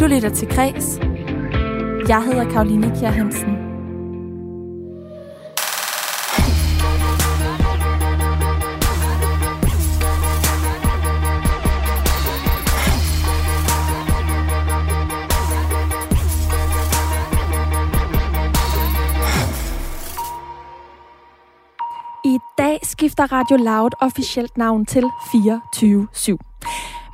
Du lytter til Græs. Jeg hedder Karoline Kjær Hansen. I dag skifter Radio Loud officielt navn til 24-7.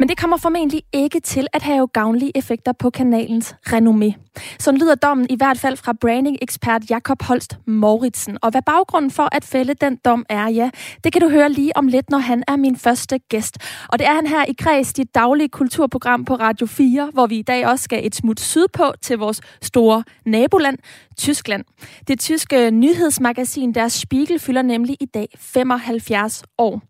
Men det kommer formentlig ikke til at have gavnlige effekter på kanalens renommé. Så lyder dommen i hvert fald fra branding-ekspert Jakob Holst Mauritsen. Og hvad baggrunden for at fælde den dom er, ja, det kan du høre lige om lidt, når han er min første gæst. Og det er han her i Kreds, dit daglige kulturprogram på Radio 4, hvor vi i dag også skal et smut sydpå til vores store naboland, Tyskland. Det tyske nyhedsmagasin Der Spiegel fylder nemlig i dag 75 år.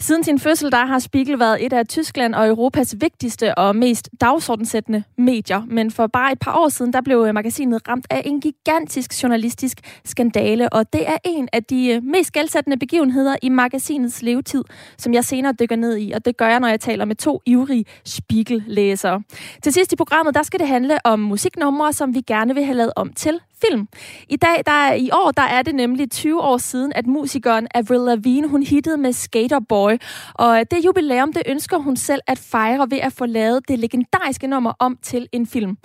Siden sin fødsel der har Spiegel været et af Tyskland og Europas vigtigste og mest dagsordensættende medier. Men for bare et par år siden, der blev øh, magasinet ramt af en gigantisk journalistisk skandale. Og det er en af de øh, mest gældsættende begivenheder i magasinets levetid, som jeg senere dykker ned i. Og det gør jeg, når jeg taler med to ivrige spiegellæsere. Til sidst i programmet, der skal det handle om musiknumre, som vi gerne vil have lavet om til film. I dag, der er, i år, der er det nemlig 20 år siden, at musikeren Avril Lavigne, hun hittede med Skater Boy. Og øh, det jubilæum, det ønsker hun selv at fejre ved at få lavet det legendariske nummer om til en film.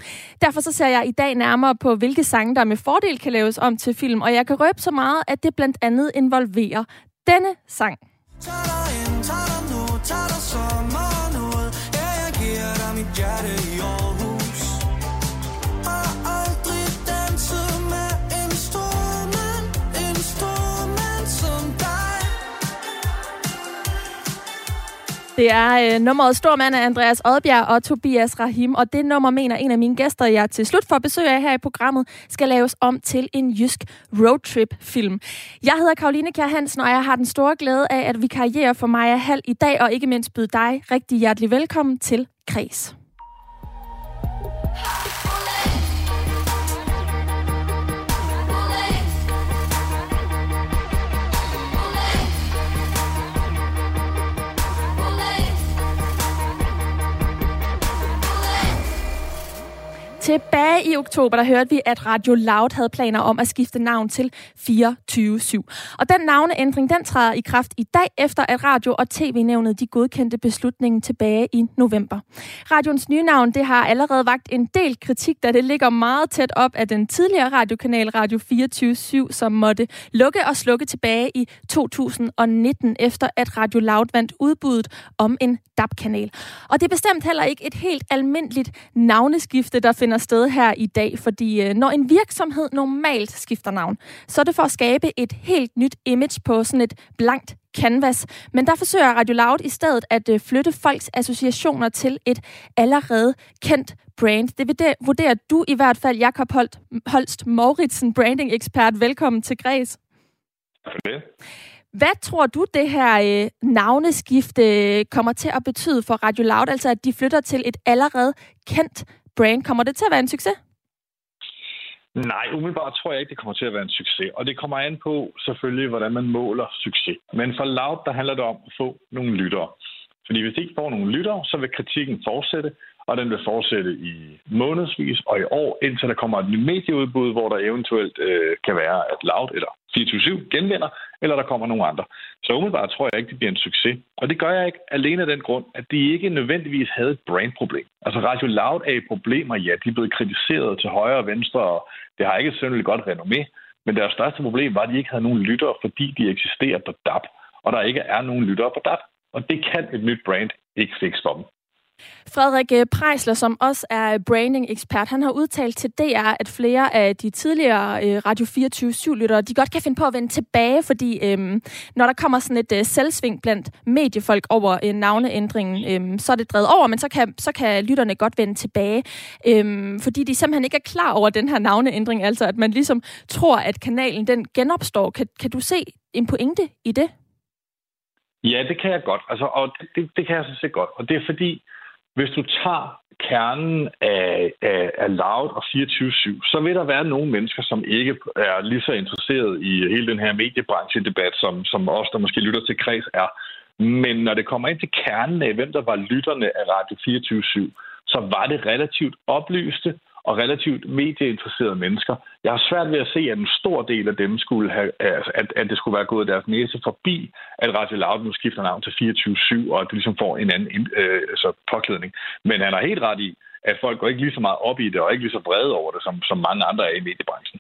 Derfor så ser jeg i dag nærmere på, hvilke sange, der med fordel kan laves om til film. Og jeg kan røbe så meget, at det blandt andet involverer denne sang. Tag dig Det er øh, nummeret Stormand af Andreas Odbjerg og Tobias Rahim, og det nummer mener en af mine gæster, jeg til slut får besøg af her i programmet, skal laves om til en jysk roadtrip-film. Jeg hedder Karoline Kjær Hansen, og jeg har den store glæde af, at vi karrierer for Maja Hall i dag, og ikke mindst byde dig rigtig hjertelig velkommen til Kres. Tilbage i oktober, der hørte vi, at Radio Loud havde planer om at skifte navn til 24 Og den navneændring, den træder i kraft i dag, efter at Radio- og TV-nævnet de godkendte beslutningen tilbage i november. Radions nye navn, det har allerede vagt en del kritik, da det ligger meget tæt op af den tidligere radiokanal Radio 24 som måtte lukke og slukke tilbage i 2019, efter at Radio Loud vandt udbuddet om en DAB-kanal. Og det er bestemt heller ikke et helt almindeligt navneskifte, der finder sted her i dag, fordi øh, når en virksomhed normalt skifter navn, så er det for at skabe et helt nyt image på sådan et blankt canvas. Men der forsøger Radio Loud i stedet at øh, flytte folks associationer til et allerede kendt brand. Det vurderer du i hvert fald, Jakob Holt, Holst Mauritsen, branding-ekspert. Velkommen til Græs. Tak for det. Hvad tror du, det her øh, navneskifte kommer til at betyde for Radio Loud? Altså, at de flytter til et allerede kendt brand. Kommer det til at være en succes? Nej, umiddelbart tror jeg ikke, det kommer til at være en succes. Og det kommer an på selvfølgelig, hvordan man måler succes. Men for Loud, der handler det om at få nogle lyttere. Fordi hvis de ikke får nogle lyttere, så vil kritikken fortsætte, og den vil fortsætte i månedsvis og i år, indtil der kommer et nyt medieudbud, hvor der eventuelt øh, kan være, at Loud eller 24 genvinder, eller der kommer nogle andre. Så umiddelbart tror jeg ikke, det bliver en succes. Og det gør jeg ikke alene af den grund, at de ikke nødvendigvis havde et brandproblem. Altså Radio Loud er i problemer, ja, de er blevet kritiseret til højre og venstre, og det har ikke et synderligt godt renommé. Men deres største problem var, at de ikke havde nogen lyttere, fordi de eksisterer på DAB, og der ikke er nogen lyttere på DAB. Og det kan et nyt brand ikke fikse for dem. Frederik øh, Prejsler, som også er branding-ekspert, han har udtalt til DR, at flere af de tidligere øh, Radio 24-7-lyttere, de godt kan finde på at vende tilbage, fordi øhm, når der kommer sådan et øh, selvsving blandt mediefolk over øh, navneændringen, øhm, så er det drevet over, men så kan, så kan lytterne godt vende tilbage, øhm, fordi de simpelthen ikke er klar over den her navneændring, altså at man ligesom tror, at kanalen den genopstår. Kan, kan du se en pointe i det? Ja, det kan jeg godt, altså, og det, det, det kan jeg så se godt, og det er fordi, hvis du tager kernen af, af, af Loud og 24-7, så vil der være nogle mennesker, som ikke er lige så interesseret i hele den her mediebranchedebat, som, som os, der måske lytter til kreds, er. Men når det kommer ind til kernen af, hvem der var lytterne af Radio 24-7, så var det relativt oplyste og relativt medieinteresserede mennesker. Jeg har svært ved at se, at en stor del af dem skulle have, altså, at, at det skulle være gået deres næse forbi, at Radio Loud nu skifter navn til 24-7, og at det ligesom får en anden øh, altså påklædning. Men han har helt ret i, at folk går ikke lige så meget op i det, og ikke lige så vrede over det, som, som mange andre er i mediebranchen.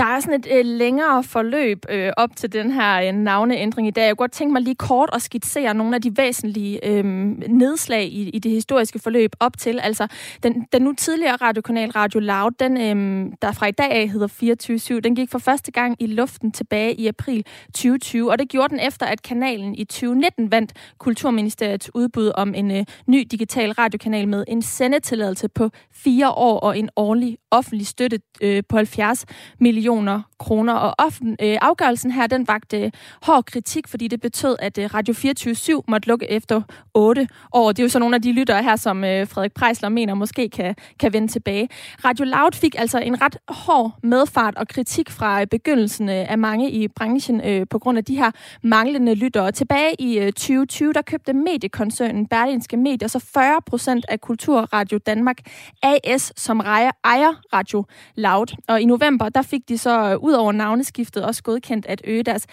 Der er sådan et øh, længere forløb øh, op til den her øh, navneændring i dag. Jeg kunne godt tænke mig lige kort at skitsere nogle af de væsentlige øh, nedslag i, i det historiske forløb op til. Altså, den, den nu tidligere radiokanal Radio Loud, den, øh, der fra i dag af hedder 24-7, den gik for første gang i luften tilbage i april 2020, og det gjorde den efter, at kanalen i 2019 vandt Kulturministeriets udbud om en øh, ny digital radiokanal med en sendetilladelse på fire år og en årlig offentlig støtte øh, på 70 millioner millioner kroner. Og offen, øh, afgørelsen her, den vagte øh, hård kritik, fordi det betød, at øh, Radio 24 måtte lukke efter 8 år. Det er jo så nogle af de lyttere her, som øh, Frederik Preisler mener måske kan, kan vende tilbage. Radio Loud fik altså en ret hård medfart og kritik fra øh, begyndelsen øh, af mange i branchen øh, på grund af de her manglende lyttere. Tilbage i øh, 2020, der købte mediekoncernen Berlinske Medier så 40 procent af Kulturradio Danmark AS, som ejer Radio Loud. Og i november, der fik de så øh, ud over navneskiftet også godkendt at øge deres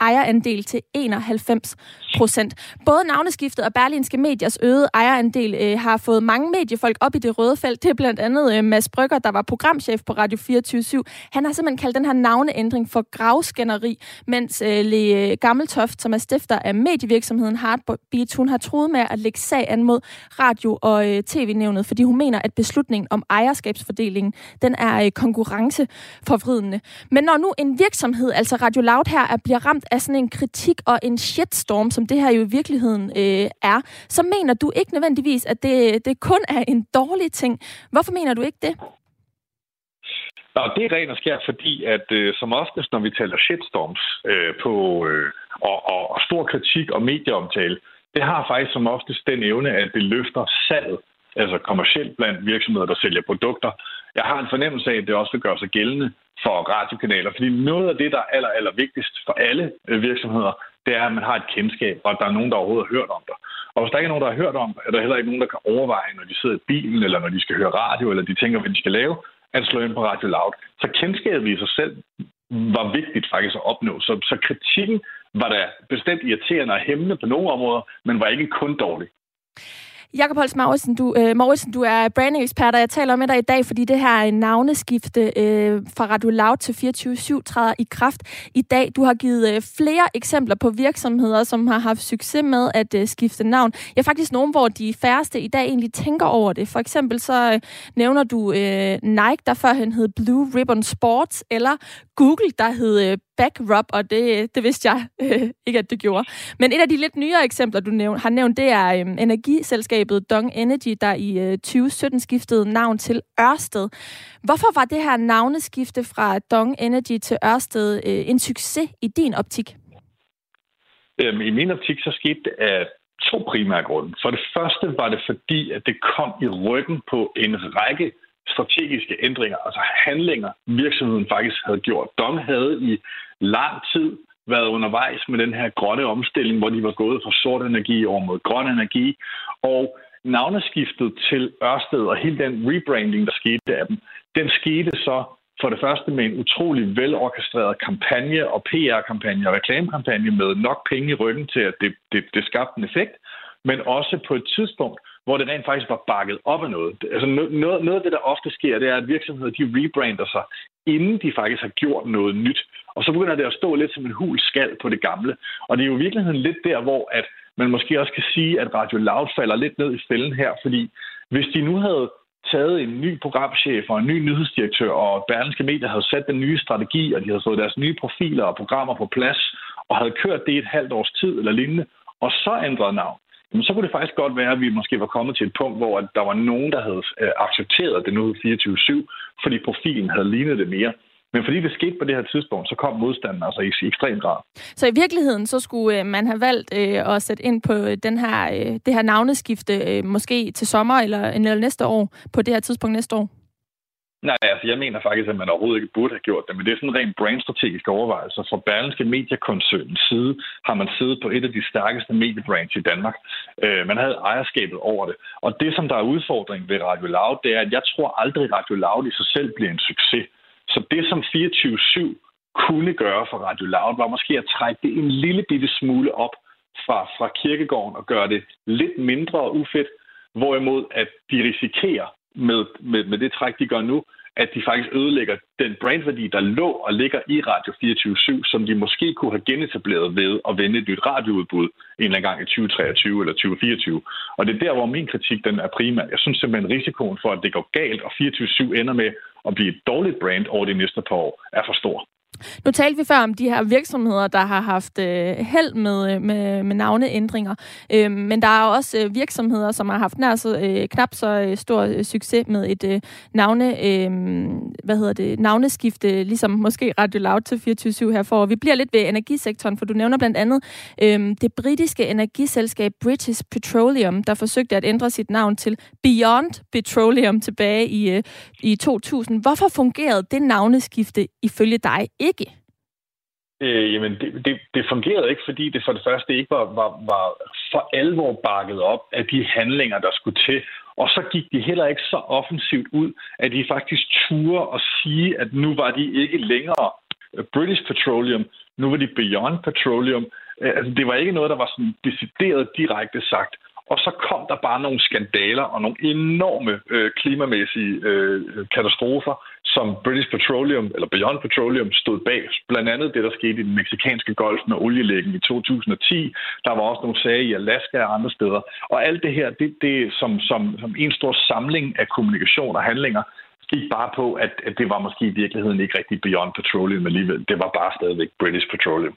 ejerandel til 91 procent. Både navneskiftet og Berlinske Mediers øgede ejerandel øh, har fået mange mediefolk op i det røde felt. Det er blandt andet øh, Mads Brygger, der var programchef på Radio 24 Han har simpelthen kaldt den her navneændring for gravskænderi, mens øh, Le øh, Gammeltoft, som er stifter af medievirksomheden Heartbeat, hun har troet med at lægge sag an mod radio- og øh, tv-nævnet, fordi hun mener, at beslutningen om ejerskabsfordelingen, den er øh, konkurrenceforvridende. Men når nu en virksomhed, altså Radio Loud her, er, bliver ramt af sådan en kritik og en shitstorm, som det her jo i virkeligheden øh, er, så mener du ikke nødvendigvis, at det, det kun er en dårlig ting. Hvorfor mener du ikke det? Nå, det er rent og skært, fordi at øh, som oftest, når vi taler shitstorms øh, på, øh, og, og, og stor kritik og medieomtale, det har faktisk som oftest den evne, at det løfter salget, altså kommercielt blandt virksomheder, der sælger produkter. Jeg har en fornemmelse af, at det også vil gøre sig gældende for radiokanaler. Fordi noget af det, der er aller, aller vigtigst for alle øh, virksomheder, det er, at man har et kendskab, og at der er nogen, der overhovedet har hørt om dig. Og hvis der ikke er nogen, der har hørt om det, er der heller ikke nogen, der kan overveje, når de sidder i bilen, eller når de skal høre radio, eller de tænker, hvad de skal lave, at slå ind på Radio Loud. Så kendskabet i sig selv var vigtigt faktisk at opnå. Så, så kritikken var da bestemt irriterende og hæmmende på nogle områder, men var ikke kun dårlig. Jakob Holst Mauritsen, du, øh, Mauritsen, du er branding-ekspert, og jeg taler med dig i dag, fordi det her navneskifte øh, fra Radio Loud til 24-7 træder i kraft i dag. Du har givet øh, flere eksempler på virksomheder, som har haft succes med at øh, skifte navn. Jeg ja, faktisk nogen, hvor de færreste i dag egentlig tænker over det. For eksempel så øh, nævner du øh, Nike, der førhen hed Blue Ribbon Sports, eller Google, der hed øh, backrub, og det, det vidste jeg øh, ikke, at det gjorde. Men et af de lidt nyere eksempler, du nævnt, har nævnt, det er øh, energiselskabet Dong Energy, der i øh, 2017 skiftede navn til Ørsted. Hvorfor var det her navneskifte fra Dong Energy til Ørsted øh, en succes i din optik? Øhm, I min optik så skete det af to primære grunde. For det første var det fordi, at det kom i ryggen på en række strategiske ændringer, altså handlinger, virksomheden faktisk havde gjort. Dong havde i lang tid været undervejs med den her grønne omstilling, hvor de var gået fra sort energi over mod grøn energi, og navneskiftet til Ørsted og hele den rebranding, der skete af dem, den skete så for det første med en utrolig velorkestreret kampagne og PR-kampagne og reklamekampagne med nok penge i ryggen til, at det, det, det skabte en effekt, men også på et tidspunkt, hvor det rent faktisk var bakket op af noget. Altså noget, noget af det, der ofte sker, det er, at virksomheder de rebrander sig, inden de faktisk har gjort noget nyt. Og så begynder det at stå lidt som en hul skal på det gamle. Og det er jo i virkeligheden lidt der, hvor at man måske også kan sige, at Radio Loud falder lidt ned i fælden her, fordi hvis de nu havde taget en ny programchef og en ny nyhedsdirektør, og Berlingske Medier havde sat den nye strategi, og de havde fået deres nye profiler og programmer på plads, og havde kørt det et halvt års tid eller lignende, og så ændret navn, jamen, så kunne det faktisk godt være, at vi måske var kommet til et punkt, hvor der var nogen, der havde øh, accepteret det nu 24-7, fordi profilen havde lignet det mere. Men fordi det skete på det her tidspunkt, så kom modstanden altså i, i ekstrem grad. Så i virkeligheden, så skulle øh, man have valgt øh, at sætte ind på øh, den her, øh, det her navneskifte, øh, måske til sommer eller, eller næste år, på det her tidspunkt næste år? Nej, altså jeg mener faktisk, at man overhovedet ikke burde have gjort det, men det er sådan en rent brandstrategisk overvejelse. Fra Berlinske Mediekoncernens side har man siddet på et af de stærkeste mediebrands i Danmark. Øh, man havde ejerskabet over det. Og det, som der er udfordring ved Radio Loud, det er, at jeg tror aldrig, Radio Loud i sig selv bliver en succes. Så det, som 24-7 kunne gøre for Radio Loud, var måske at trække det en lille bitte smule op fra, fra kirkegården og gøre det lidt mindre ufedt, hvorimod at de risikerer med, med, med det træk, de gør nu, at de faktisk ødelægger den brandværdi, der lå og ligger i Radio 24 som de måske kunne have genetableret ved at vende et nyt radioudbud en eller anden gang i 2023 eller 2024. Og det er der, hvor min kritik den er primær. Jeg synes simpelthen, at risikoen for, at det går galt, og 24-7 ender med at blive et dårligt brand over de næste par år, er for stor. Nu talte vi før om de her virksomheder, der har haft øh, held med, øh, med, med navneændringer. Øh, men der er også øh, virksomheder, som har haft nær så, øh, knap så øh, stor øh, succes med et øh, navne, øh, hvad hedder det, navneskifte, ligesom måske Radio Loud til 24 her for. Vi bliver lidt ved energisektoren, for du nævner blandt andet øh, det britiske energiselskab British Petroleum, der forsøgte at ændre sit navn til Beyond Petroleum tilbage i, øh, i 2000. Hvorfor fungerede det navneskifte ifølge dig ikke? Øh, jamen, det, det, det fungerede ikke, fordi det for det første ikke var, var, var for alvor bakket op af de handlinger, der skulle til. Og så gik de heller ikke så offensivt ud, at de faktisk turde at sige, at nu var de ikke længere øh, British Petroleum, nu var de Beyond Petroleum. Øh, altså, det var ikke noget, der var sådan decideret direkte sagt. Og så kom der bare nogle skandaler og nogle enorme øh, klimamæssige øh, katastrofer, som British Petroleum, eller Beyond Petroleum, stod bag. Blandt andet det, der skete i den meksikanske golf med olielæggen i 2010. Der var også nogle sager i Alaska og andre steder. Og alt det her, det, det som, som, som en stor samling af kommunikation og handlinger, gik bare på, at, at det var måske i virkeligheden ikke rigtig Beyond Petroleum alligevel. Det var bare stadigvæk British Petroleum.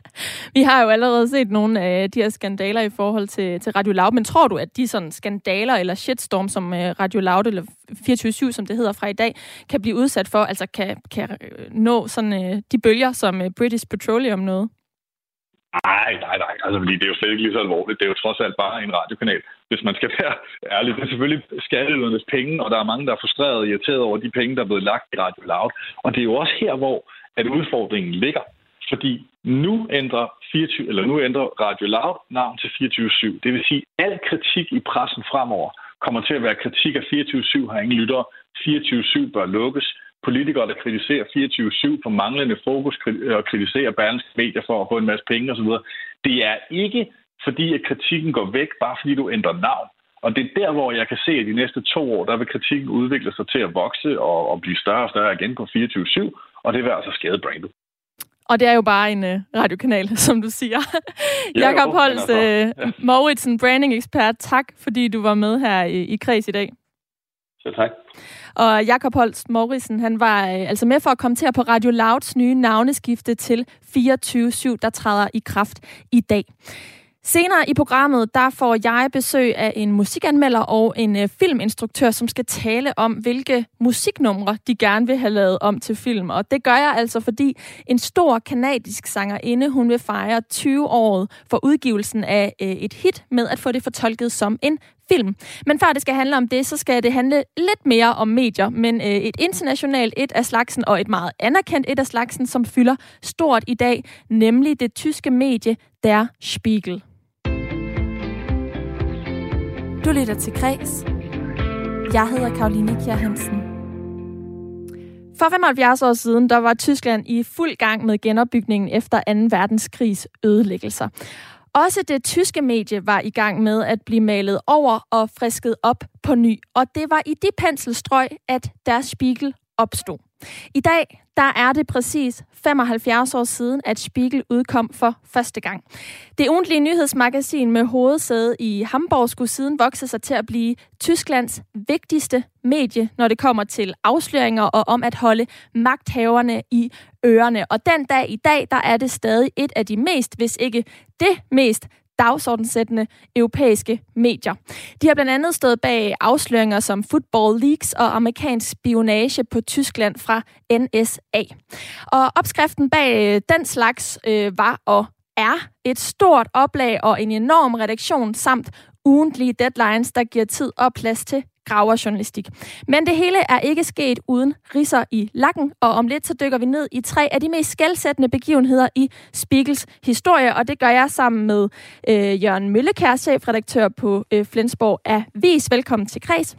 Vi har jo allerede set nogle af de her skandaler i forhold til, til Radio Loud, men tror du, at de sådan skandaler eller shitstorm, som øh, Radio Loud eller 24 som det hedder fra i dag, kan blive udsat for, altså kan, kan øh, nå sådan øh, de bølger, som British Petroleum nåede? Nej, nej, nej. Altså, fordi det er jo slet ikke lige så alvorligt. Det er jo trods alt bare en radiokanal, hvis man skal være ærlig. Det er selvfølgelig skatteydernes penge, og der er mange, der er frustreret og irriteret over de penge, der er blevet lagt i Radio Loud. Og det er jo også her, hvor at udfordringen ligger. Fordi nu ændrer, 24, eller nu ændrer Radio Loud navn til 24-7. Det vil sige, at al kritik i pressen fremover kommer til at være kritik af 24-7 har ingen lyttere. 24-7 bør lukkes politikere, der kritiserer 24-7 for manglende fokus og kritiserer Berlingske medier for at få en masse penge osv. Det er ikke fordi, at kritikken går væk, bare fordi du ændrer navn. Og det er der, hvor jeg kan se, at de næste to år, der vil kritikken udvikle sig til at vokse og, og blive større og større igen på 24-7, og det vil altså skade brandet. Og det er jo bare en uh, radiokanal, som du siger. Ja, Jakob Holst, uh, ja. Mauritsen, branding ekspert, tak fordi du var med her i, i Kreds i dag. Så tak. Og Jakob Holst Morrison, han var øh, altså med for at kommentere på Radio Louds nye navneskifte til 24-7, der træder i kraft i dag. Senere i programmet, der får jeg besøg af en musikanmelder og en øh, filminstruktør, som skal tale om, hvilke musiknumre de gerne vil have lavet om til film. Og det gør jeg altså, fordi en stor kanadisk sangerinde, hun vil fejre 20-året for udgivelsen af øh, et hit med at få det fortolket som en film. Men før det skal handle om det, så skal det handle lidt mere om medier, men øh, et internationalt et af slagsen, og et meget anerkendt et af slagsen, som fylder stort i dag, nemlig det tyske medie Der Spiegel. Du lytter til Græs. Jeg hedder Karoline Kjær Hansen. For 75 år siden, der var Tyskland i fuld gang med genopbygningen efter 2. verdenskrigs ødelæggelser. Også det tyske medie var i gang med at blive malet over og frisket op på ny. Og det var i de penselstrøg, at Der Spiegel opstod. I dag der er det præcis 75 år siden, at Spiegel udkom for første gang. Det ugentlige nyhedsmagasin med hovedsæde i Hamburg skulle siden vokse sig til at blive Tysklands vigtigste medie, når det kommer til afsløringer og om at holde magthaverne i ørerne. Og den dag i dag, der er det stadig et af de mest, hvis ikke det mest dagsordensættende europæiske medier. De har blandt andet stået bag afsløringer som football leaks og amerikansk spionage på Tyskland fra NSA. Og opskriften bag øh, den slags øh, var og er et stort oplag og en enorm redaktion samt ugentlige deadlines, der giver tid og plads til graverjournalistik. Men det hele er ikke sket uden risser i lakken, og om lidt så dykker vi ned i tre af de mest skældsættende begivenheder i Spiegels historie, og det gør jeg sammen med øh, Jørgen Møllekær, chefredaktør på øh, Flensborg Avis. Velkommen til Kreds.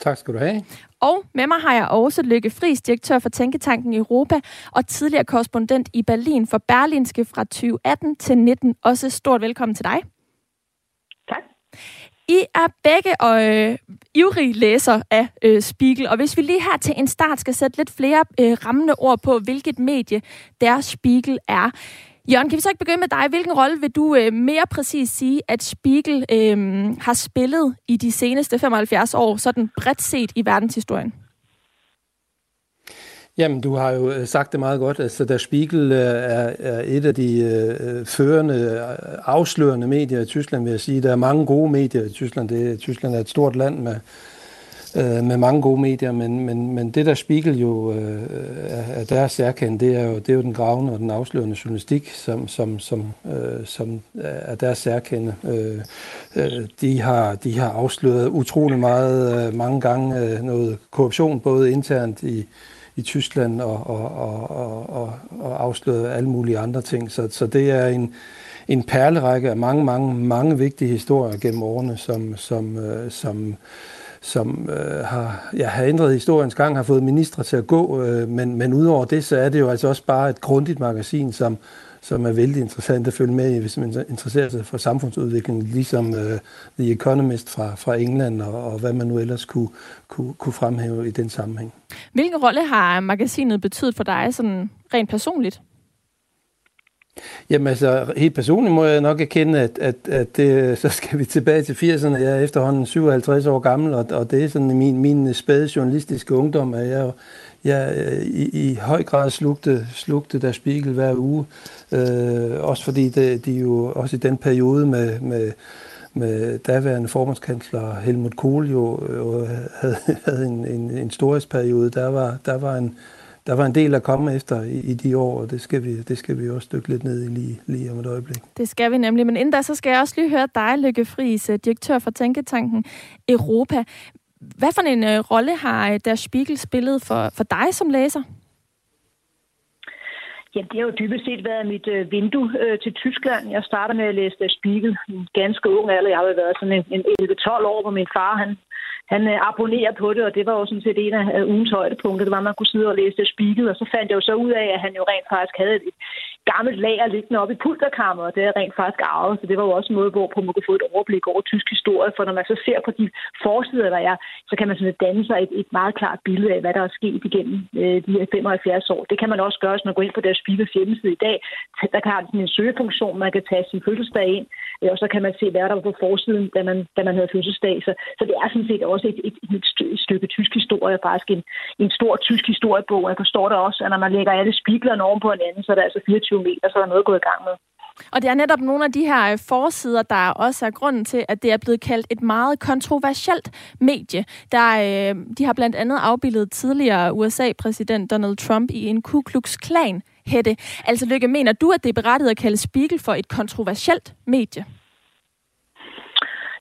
Tak skal du have. Og med mig har jeg også Lykke Friis, direktør for Tænketanken Europa, og tidligere korrespondent i Berlin for Berlinske fra 2018 til 19. Også stort velkommen til dig. I er begge øh, ivrige læser af øh, Spiegel, og hvis vi lige her til en start skal sætte lidt flere øh, rammende ord på, hvilket medie deres Spiegel er. Jørgen, kan vi så ikke begynde med dig? Hvilken rolle vil du øh, mere præcis sige, at Spiegel øh, har spillet i de seneste 75 år, sådan bredt set i verdenshistorien? Jamen, du har jo øh, sagt det meget godt. Altså, der Spiegel øh, er, er et af de øh, førende, øh, afslørende medier i Tyskland, vil jeg sige. Der er mange gode medier i Tyskland. Det, Tyskland er et stort land med, øh, med mange gode medier, men, men, men det der Spiegel jo øh, er deres særkend, det er jo, det er jo den gravende og den afslørende journalistik, som, som, som, øh, som er deres særkende. Øh, øh, de, har, de har afsløret utrolig meget, øh, mange gange øh, noget korruption, både internt i, i Tyskland og, og, og, og, og afsløret alle mulige andre ting. Så, så det er en, en perlerække af mange, mange, mange vigtige historier gennem årene, som, som, øh, som som øh, har, ja, har ændret historiens gang, har fået ministre til at gå, øh, men, men udover det, så er det jo altså også bare et grundigt magasin, som, som er vældig interessant at følge med i, hvis man interesserer sig for samfundsudvikling, ligesom uh, The Economist fra, fra England, og, og hvad man nu ellers kunne, kunne, kunne fremhæve i den sammenhæng. Hvilken rolle har magasinet betydet for dig sådan rent personligt? Jamen altså, helt personligt må jeg nok erkende, at, at, at det, så skal vi tilbage til 80'erne. Jeg er efterhånden 57 år gammel, og, og det er sådan min, min spæde journalistiske ungdom, at jeg, jeg øh, i, i høj grad slugte, slugte der Spiegel hver uge. Øh, også fordi det, de jo også i den periode med, med med daværende formandskansler Helmut Kohl jo, øh, jo havde, havde en, en, en storhedsperiode. Der var, der var en, der var en del at komme efter i, i de år, og det skal, vi, det skal vi også dykke lidt ned i lige, lige om et øjeblik. Det skal vi nemlig, men inden da, så skal jeg også lige høre dig, Lykke Friis, øh, direktør for Tænketanken Europa. Hvad for en øh, rolle har øh, Der Spiegel spillet for, for dig som læser? Jamen, det har jo dybest set været mit øh, vindue øh, til Tyskland. Jeg startede med at læse Der Spiegel en ganske ung alder. Jeg har jo været sådan en, en 11-12 år, hvor min far han han øh, abonnerer på det, og det var jo sådan set en af ugens højdepunkter. Det var, at man kunne sidde og læse Der Spiegel, og så fandt jeg jo så ud af, at han jo rent faktisk havde et gammelt lager liggende op i pulterkammeret, det er rent faktisk arvet, så det var jo også en måde, hvorpå man kunne få et overblik over tysk historie, for når man så ser på de forsider, der er, så kan man sådan danne sig et, et meget klart billede af, hvad der er sket igennem øh, de her 75 år. Det kan man også gøre, hvis man går ind på deres Spiegels hjemmeside i dag. Der kan have sådan en søgefunktion, man kan tage sin fødselsdag ind, øh, og så kan man se, hvad der var på forsiden, da man, da man havde fødselsdag. Så, så det er sådan set også et, et, et stykke tysk historie, faktisk en, en stor tysk historiebog. Jeg forstår det også, at når man lægger alle spiklerne oven på hinanden, så er der altså 24 meter, så er der noget gået i gang med. Og det er netop nogle af de her øh, forsider, der også er grunden til, at det er blevet kaldt et meget kontroversielt medie. Der, øh, de har blandt andet afbildet tidligere USA-præsident Donald Trump i en Ku Klux Klan hætte. Altså Lykke, mener du, at det er berettiget at kalde Spiegel for et kontroversielt medie?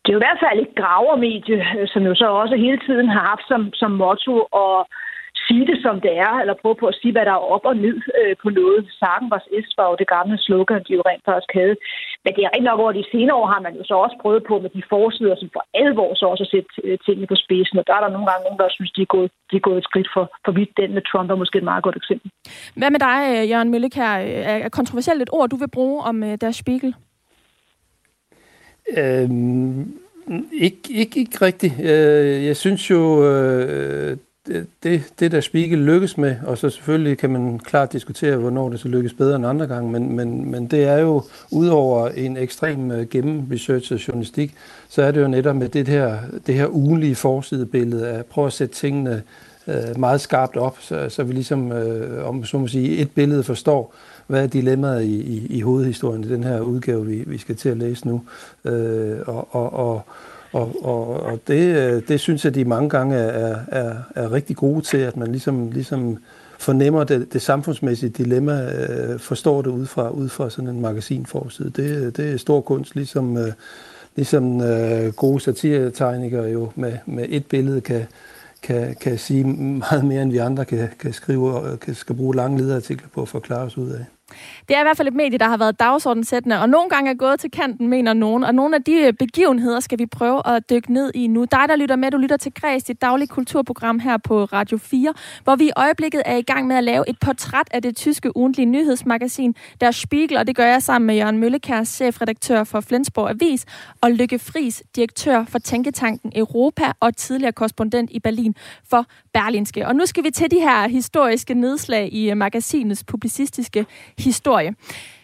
Det er jo i hvert fald et gravermedie, øh, som jo så også hele tiden har haft som, som motto at sige det som det er, eller prøve på at sige, hvad der er op og ned øh, på noget. Sagen var S var jo det gamle slogan, de jo rent faktisk havde. Men det er rigtig nok over de senere år har man jo så også prøvet på med de forsider, som for alvor så også at sætte øh, tingene på spidsen. Og der er der nogle gange nogen, der synes, de er gået, de er gået et skridt for, for vidt. Den med Trump er måske et meget godt eksempel. Hvad med dig, øh, Jørgen Møllik her? Er kontroversielt et ord, du vil bruge om uh, Der Spiegel? Øhm, ikke, ikke, ikke rigtigt. Øh, jeg synes jo, øh, det, det der Spiegel lykkes med, og så selvfølgelig kan man klart diskutere, hvornår det så lykkes bedre end andre gange, men, men, men det er jo, udover en ekstrem øh, uh, gennemresearchet journalistik, så er det jo netop med det her, det her ugenlige forsidebillede at prøve at sætte tingene uh, meget skarpt op, så, så vi ligesom, uh, om så må sige, et billede forstår, hvad er dilemmaet i, i, i hovedhistorien i den her udgave, vi, vi skal til at læse nu. Øh, og, og, og og, og, og det, øh, det synes jeg, de mange gange er, er, er rigtig gode til, at man ligesom, ligesom fornemmer det, det samfundsmæssige dilemma, øh, forstår det ud fra, ud fra sådan en magasinforside. Det, det er stor kunst, ligesom, øh, ligesom øh, gode satiretegnikere jo med, med et billede kan, kan, kan sige meget mere, end vi andre kan, kan skrive, kan, skal bruge lange lederartikler på at forklare os ud af. Det er i hvert fald et medie, der har været dagsordensættende, og nogle gange er gået til kanten, mener nogen. Og nogle af de øh, begivenheder skal vi prøve at dykke ned i nu. Dig, der lytter med, du lytter til Græs, dit daglige kulturprogram her på Radio 4, hvor vi i øjeblikket er i gang med at lave et portræt af det tyske ugentlige nyhedsmagasin, Der Spiegel, og det gør jeg sammen med Jørgen Møllekær, chefredaktør for Flensborg Avis, og Lykke Fris, direktør for Tænketanken Europa og tidligere korrespondent i Berlin for Berlinske. Og nu skal vi til de her historiske nedslag i øh, magasinets publicistiske historie.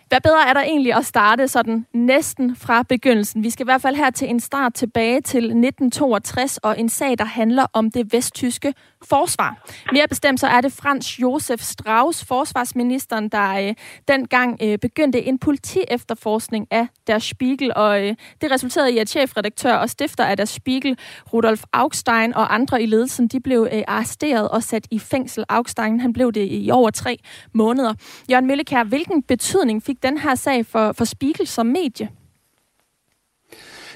Hvad bedre er der egentlig at starte sådan næsten fra begyndelsen? Vi skal i hvert fald her til en start tilbage til 1962 og en sag, der handler om det vesttyske forsvar. Mere bestemt så er det Frans Josef Strauss, forsvarsministeren, der øh, dengang øh, begyndte en politi-efterforskning af Der Spiegel, og øh, det resulterede i, at chefredaktør og stifter af Der Spiegel, Rudolf Augstein og andre i ledelsen, de blev øh, arresteret og sat i fængsel. Augstein, han blev det i over tre måneder. Jørgen Møllekær, hvilken betydning fik den her sag for, for Spiegel som medie?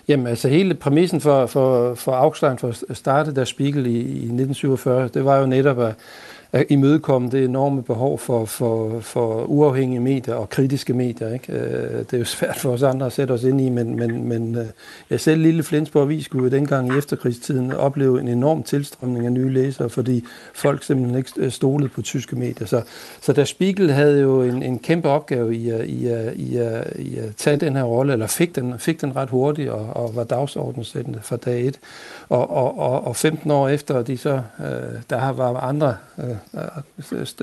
Jamen altså hele præmissen for, for, for Augstein for at starte der Spiegel i, i 1947, det var jo netop at, at imødekomme det enorme behov for, for, for uafhængige medier og kritiske medier. Ikke? Øh, det er jo svært for os andre at sætte os ind i, men, men, men øh, jeg selv lille Flensborg Avis skulle jo dengang i efterkrigstiden opleve en enorm tilstrømning af nye læsere, fordi folk simpelthen ikke øh, stolede på tyske medier. Så, så der Spiegel havde jo en, en kæmpe opgave i at, i, at, i, at, i at tage den her rolle, eller fik den, fik den ret hurtigt og, og var dagsordensættende fra dag et. Og, og, og, og 15 år efter, de så, øh, der var andre øh,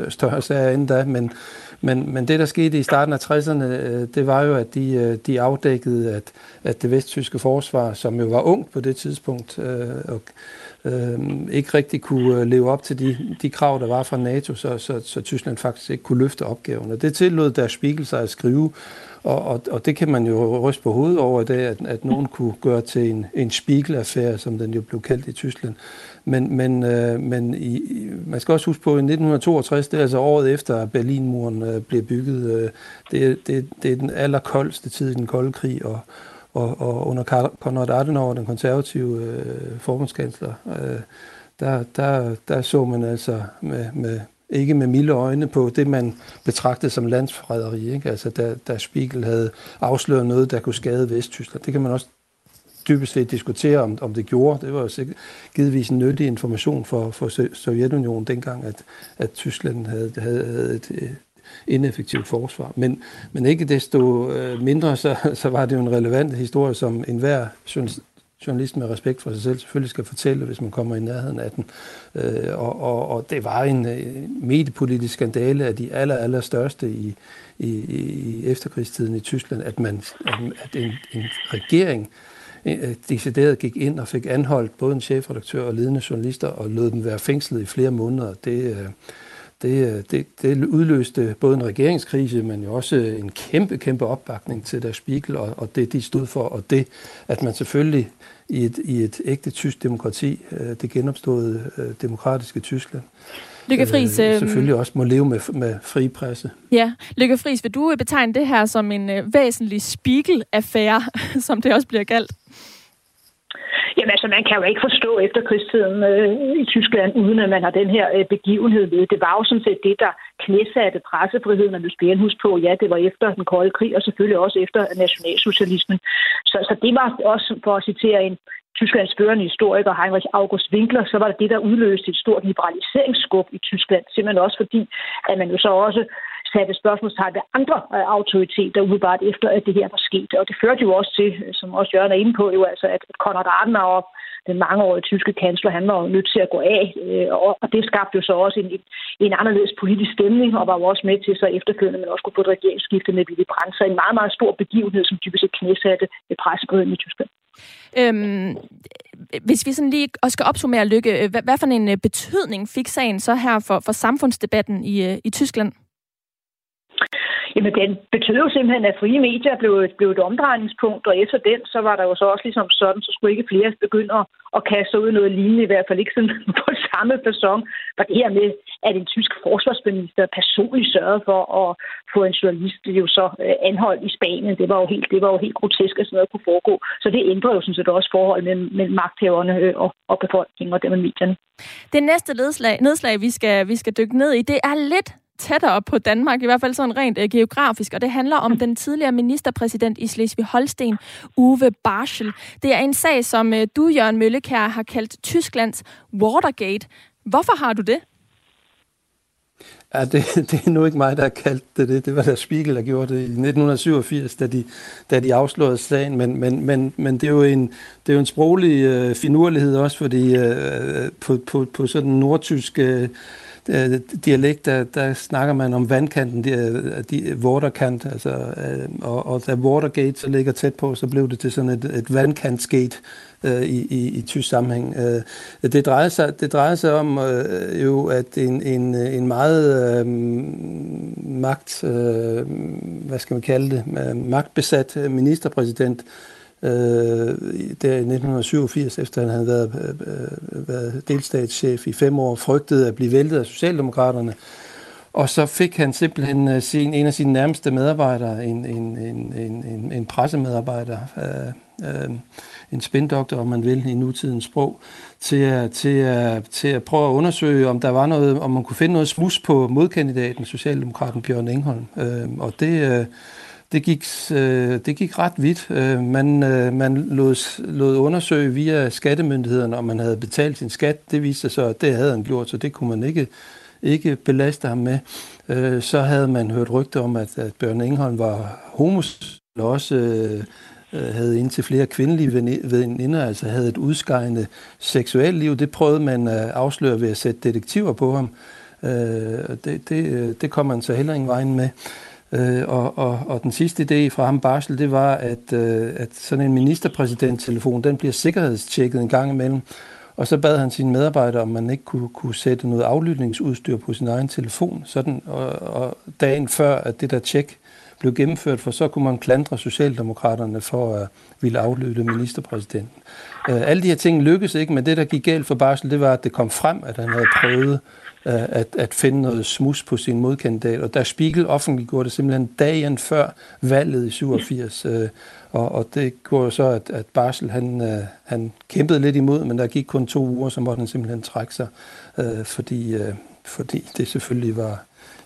større sager end da, men, men, men det, der skete i starten af 60'erne, øh, det var jo, at de, øh, de afdækkede, at, at det vesttyske forsvar, som jo var ungt på det tidspunkt, øh, og øh, ikke rigtig kunne øh, leve op til de, de krav, der var fra NATO, så, så, så Tyskland faktisk ikke kunne løfte opgaven. Og det tillod der Spiegel sig at skrive, og, og, og det kan man jo ryste på hovedet over i dag, at, at nogen kunne gøre til en, en Spiegel-affære, som den jo blev kaldt i Tyskland. Men, men, øh, men i, man skal også huske på, at i 1962, det er altså året efter, at Berlinmuren øh, blev bygget, øh, det, det, det er den allerkoldeste tid i den kolde krig, og, og, og under Konrad Adenauer, den konservative øh, forbundskansler, øh, der, der, der så man altså med, med, ikke med milde øjne på det, man betragtede som landsforræderi. Ikke? Altså, da, da Spiegel havde afsløret noget, der kunne skade Vesttyskland. Det kan man også dybest set diskutere, om, om det gjorde. Det var jo sikkert givetvis en nyttig information for, for Sovjetunionen dengang, at, at Tyskland havde, havde, havde et, øh, ineffektivt forsvar. Men, men ikke desto øh, mindre, så, så var det jo en relevant historie, som enhver journalist med respekt for sig selv selvfølgelig skal fortælle, hvis man kommer i nærheden af den. Øh, og, og, og det var en øh, mediepolitisk skandale af de aller, aller største i, i, i efterkrigstiden i Tyskland, at, man, at en, en regering øh, Øh, decideret gik ind og fik anholdt både en chefredaktør og ledende journalister og lod dem være fængslet i flere måneder. Det, øh, det, øh, det, det udløste både en regeringskrise, men jo også en kæmpe, kæmpe opbakning til der Spiegel og, og det, de stod for, og det, at man selvfølgelig i et, i et ægte tysk demokrati, det genopståede demokratiske Tyskland, Lykke Friis, øh, selvfølgelig også må leve med, med fri presse. Ja, Lykke Friis, vil du betegne det her som en øh, væsentlig spiegel-affære, som det også bliver kaldt? Jamen altså, man kan jo ikke forstå efterkrigstiden øh, i Tyskland, uden at man har den her øh, begivenhed ved. Det var jo sådan set det, der knæsatte pressefriheden, og huske på, ja, det var efter den kolde krig, og selvfølgelig også efter nationalsocialismen. Så, så det var også, for at citere en Tysklands førende historiker Heinrich August Winkler, så var det det, der udløste et stort liberaliseringsskub i Tyskland. Simpelthen også fordi, at man jo så også satte spørgsmålstegn ved andre øh, autoriteter umiddelbart efter, at det her var sket. Og det førte jo også til, øh, som også Jørgen er inde på, jo altså, at Konrad Adenauer, den mangeårige tyske kansler, han var jo nødt til at gå af. Øh, og det skabte jo så også en, en anderledes politisk stemning, og var jo også med til så efterfølgende, men også kunne få et regeringsskifte med Willy Brandt. Så en meget, meget stor begivenhed, som typisk knæsatte pressefriheden i Tyskland. Øhm, hvis vi sådan lige også skal opsummere, Lykke, hvad, hvad for en betydning fik sagen så her for, for samfundsdebatten i, i Tyskland? Jamen, den betød jo simpelthen, at frie medier blev, blev et omdrejningspunkt, og efter den, så var der jo så også ligesom sådan, så skulle ikke flere begynde at, at kaste ud noget lignende, i hvert fald ikke sådan på samme person. For det her med, at en tysk forsvarsminister personligt sørgede for at få en journalist jo så øh, anholdt i Spanien, det var jo helt, det var jo helt grotesk, at sådan noget kunne foregå. Så det ændrer jo sådan set også forhold mellem, mellem magthaverne øh, og, og befolkningen og dem med medierne. Det næste nedslag, nedslag vi, skal, vi skal dykke ned i, det er lidt tættere på Danmark, i hvert fald sådan rent øh, geografisk, og det handler om den tidligere ministerpræsident i Slesvig-Holsten, Uwe Barschel. Det er en sag, som øh, du, Jørgen Møllekær, har kaldt Tysklands Watergate. Hvorfor har du det? Ja, det, det er nu ikke mig, der har kaldt det det. Det var der Spiegel, der gjorde det i 1987, da de, da de afslørede sagen. Men, men, men, men det, er jo en, det er jo en sproglig øh, finurlighed også, fordi øh, på, på, på sådan nordtysk øh, øh, dialekt, der, der snakker man om vandkanten, de, øh, de, waterkant, altså, øh, og, og da Watergate så ligger tæt på, så blev det til sådan et, et vandkantsgate øh, i, i, i tysk sammenhæng. Øh, det, drejer sig, det drejer sig om øh, jo, at en, en, en meget øh, magt, øh, hvad skal man kalde det, øh, magtbesat øh, ministerpræsident, øh, Øh, der i 1987, efter han havde været, øh, øh, været delstatschef i fem år, frygtede at blive væltet af Socialdemokraterne. Og så fik han simpelthen øh, sin, en af sine nærmeste medarbejdere, en, en, en, en, en pressemedarbejder, øh, øh, en spindoktor, om man vil, i nutidens sprog, til at, til, at, til at prøve at undersøge, om der var noget, om man kunne finde noget smus på modkandidaten, Socialdemokraten Bjørn Engholm. Øh, og det, øh, det, gik, øh, det gik ret vidt. Øh, man, øh, man lod, lod undersøge via skattemyndighederne, om man havde betalt sin skat. Det viste sig så, at det havde han gjort, så det kunne man ikke, ikke belaste ham med. Øh, så havde man hørt rygter om, at, at Bjørn Engholm var homos, også øh, øh, havde indtil flere kvindelige veninder, altså havde et udskejende seksuelt liv. Det prøvede man at afsløre ved at sætte detektiver på ham. Øh, det, det, øh, det kom man så heller ingen vejen med. Øh, og, og, og den sidste idé fra ham, Barsel, det var, at, øh, at sådan en ministerpræsidenttelefon, den bliver sikkerhedstjekket en gang imellem. Og så bad han sine medarbejdere, om man ikke kunne, kunne sætte noget aflytningsudstyr på sin egen telefon. Sådan, og, og dagen før, at det der tjek blev gennemført, for så kunne man klandre Socialdemokraterne for at ville aflytte ministerpræsidenten. Øh, alle de her ting lykkedes ikke, men det, der gik galt for Barsel, det var, at det kom frem, at han havde prøvet øh, Øh, at, at finde noget smus på sin modkandidat. Og der Spiegel offentliggjorde det simpelthen dagen før valget i 87. Øh, og, og det går så, at, at Barsel han, øh, han kæmpede lidt imod, men der gik kun to uger, så måtte han simpelthen trække sig, øh, fordi, øh, fordi det selvfølgelig var,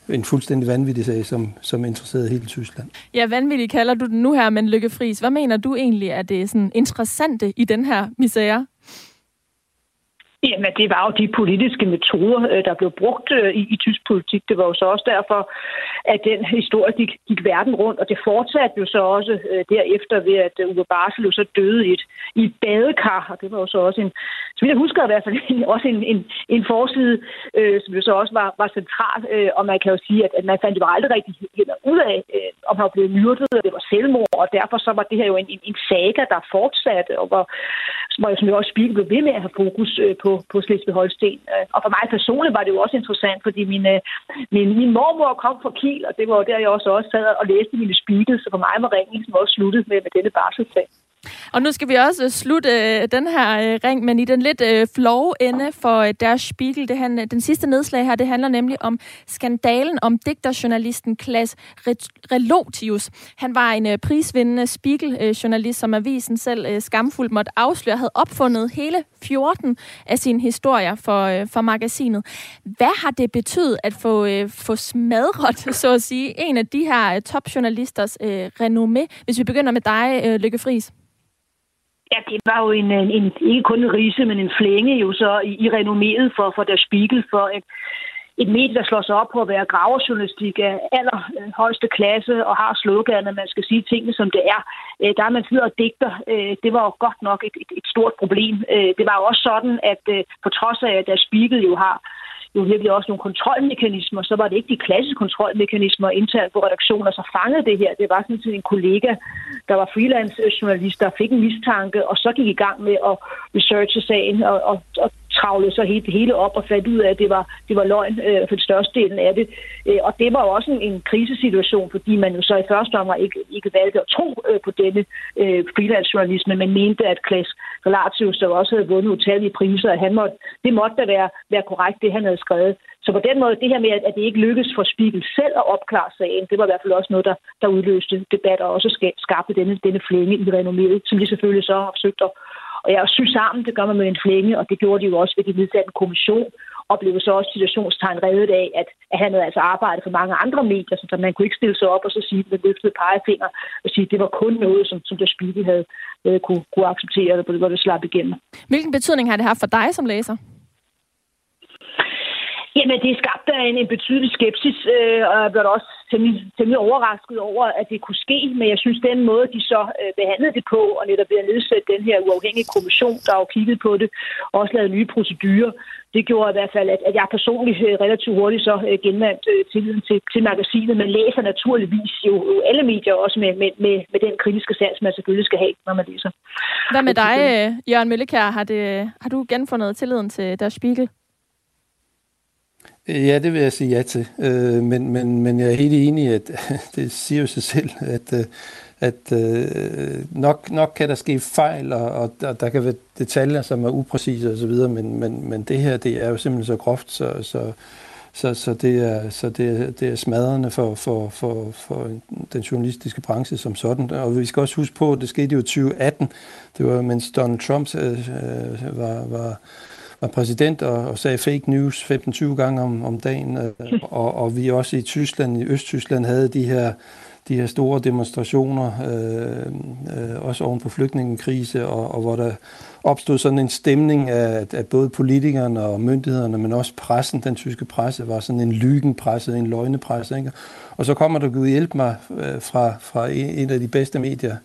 en fuldstændig vanvittig sag, som, som interesserede hele Tyskland. Ja, vanvittig kalder du den nu her, men Lykke Friis, hvad mener du egentlig er det sådan interessante i den her misære? Jamen, det var jo de politiske metoder, øh, der blev brugt øh, i, i tysk politik. Det var jo så også derfor, at den historie gik, gik verden rundt, og det fortsatte jo så også øh, derefter ved, at øh, Uwe Barsel jo så døde i et, i et badekar, og det var jo så også en, som jeg husker i hvert fald, også en, en, en forside, øh, som jo så også var, var central, øh, og man kan jo sige, at, at man fandt jo aldrig rigtig heller ud af, øh, om han var blevet myrdet, og det var selvmord, og derfor så var det her jo en, en, en saga, der fortsatte, og hvor, som, som jo også Spiegel blev ved med at have fokus øh, på, på Slesvig-Holsten. Øh, og for mig personligt var det jo også interessant, fordi min, øh, min, min mormor kom fra Kiel, og det var jo der, jeg også, også sad og læste mine Spiegel, så for mig var ringen ligesom også sluttet med, med denne barselssag. Og nu skal vi også slutte øh, den her øh, ring, men i den lidt øh, flove ende for øh, Der Spiegel. Det han, øh, den sidste nedslag her, det handler nemlig om skandalen om digterjournalisten Klaas Relotius. Han var en øh, prisvindende Spiegel-journalist, øh, som avisen selv øh, skamfuldt måtte afsløre, havde opfundet hele 14 af sine historier for, øh, for magasinet. Hvad har det betydet at få, øh, få smadret, så at sige, en af de her øh, topjournalisters øh, renommé? Hvis vi begynder med dig, øh, Lykke Friis. Ja, det var jo en, en, en ikke kun en rise, men en flænge jo så i, i renommeret for, for Der Spiegel, for et, et medie, der slår sig op på at være graverjournalistik af allerhøjeste klasse og har sloganet, at man skal sige tingene, som det er. Øh, der er man sidder og digter. Øh, det var jo godt nok et, et, et stort problem. Øh, det var jo også sådan, at øh, på trods af, at Der Spiegel jo har jo virkelig også nogle kontrolmekanismer, så var det ikke de klassiske kontrolmekanismer internt på redaktioner, så fangede det her. Det var sådan set en kollega, der var freelance journalist, der fik en mistanke, og så gik i gang med at researche sagen og, og, og kravlede så helt, hele op og fandt ud af, at det var, det var løgn øh, for størstedelen af det. Øh, og det var jo også en, en krisesituation, fordi man jo så i første omgang ikke, ikke valgte at tro øh, på denne øh, freelance-journalisme, men mente, at Klaas Relatius, der også havde vundet utallige priser, at han måtte, det måtte da være, være korrekt, det han havde skrevet. Så på den måde, det her med, at det ikke lykkedes for Spiegel selv at opklare sagen, det var i hvert fald også noget, der, der udløste debat og også skabte denne, denne flænge i renommeret, som de selvfølgelig så har forsøgt at, og jeg synes sammen, det gør man med en flænge, og det gjorde de jo også ved de nedsatte en kommission, og blev så også situationstegn reddet af, at, at han havde altså arbejdet for mange andre medier, så man kunne ikke stille sig op og så sige med løftede pegefinger og sige, at det var kun noget, som, som der Spiegel havde øh, kunne, kunne acceptere, hvor det slap igennem. Hvilken betydning har det haft for dig som læser? Jamen, det skabte en, en betydelig skepsis, øh, og jeg blev også temmelig, temmelig overrasket over, at det kunne ske. Men jeg synes, den måde, de så øh, behandlede det på, og netop ved at nedsætte den her uafhængige kommission, der har kigget på det, og også lavet nye procedurer, det gjorde i hvert fald, at, at jeg personligt øh, relativt hurtigt så øh, genvandt øh, tilliden til, til magasinet. Man læser naturligvis jo, jo alle medier, også med, med, med, med den kritiske sans, man selvfølgelig skal have, når man læser. Hvad med dig, øh, Jørgen Møllekær? Har, det, har du genfundet tilliden til Der Spiegel? Ja, det vil jeg sige ja til. Øh, men, men, men jeg er helt enig i, at det siger jo sig selv, at, øh, at øh, nok, nok kan der ske fejl, og, og der, der kan være detaljer, som er upræcise osv., men, men, men det her, det er jo simpelthen så groft, så, så, så, så det er, så det er, det er smadrende for, for, for, for den journalistiske branche som sådan. Og vi skal også huske på, at det skete jo i 2018. Det var, mens Donald Trump øh, øh var, var var præsident og, og sagde fake news 15-20 gange om, om dagen. Øh, og, og vi også i Tyskland, i Østtyskland, havde de her, de her store demonstrationer, øh, øh, også oven på flygtningekrise, og, og hvor der opstod sådan en stemning af, at både politikerne og myndighederne, men også pressen, den tyske presse, var sådan en lygenpresse, en løgnepresse. Ikke? Og så kommer der Gud hjælp mig øh, fra, fra en af de bedste medier,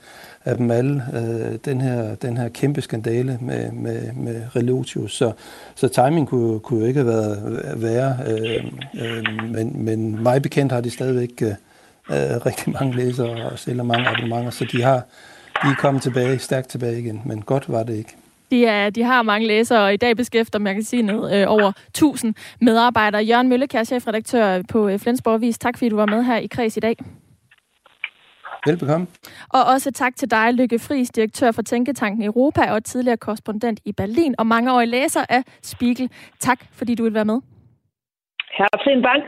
af dem alle, øh, den, her, den her kæmpe skandale med, med, med Relotius. Så, så timing kunne, kunne jo ikke have været øh, værre, øh, øh, men, men mig bekendt har de stadigvæk øh, øh, rigtig mange læsere og sælger mange abonnementer, så de har de er kommet tilbage, stærkt tilbage igen, men godt var det ikke. De, er, de har mange læsere, og i dag beskæfter magasinet øh, over 1000 medarbejdere. Jørgen Møllekær, chefredaktør på øh, Flensborg Avis. Tak fordi du var med her i Kreds i dag. Velbekomme. Og også tak til dig, Lykke Friis, direktør for Tænketanken Europa og tidligere korrespondent i Berlin og mangeårig læser af Spiegel. Tak, fordi du vil være med. Herzlichen Dank.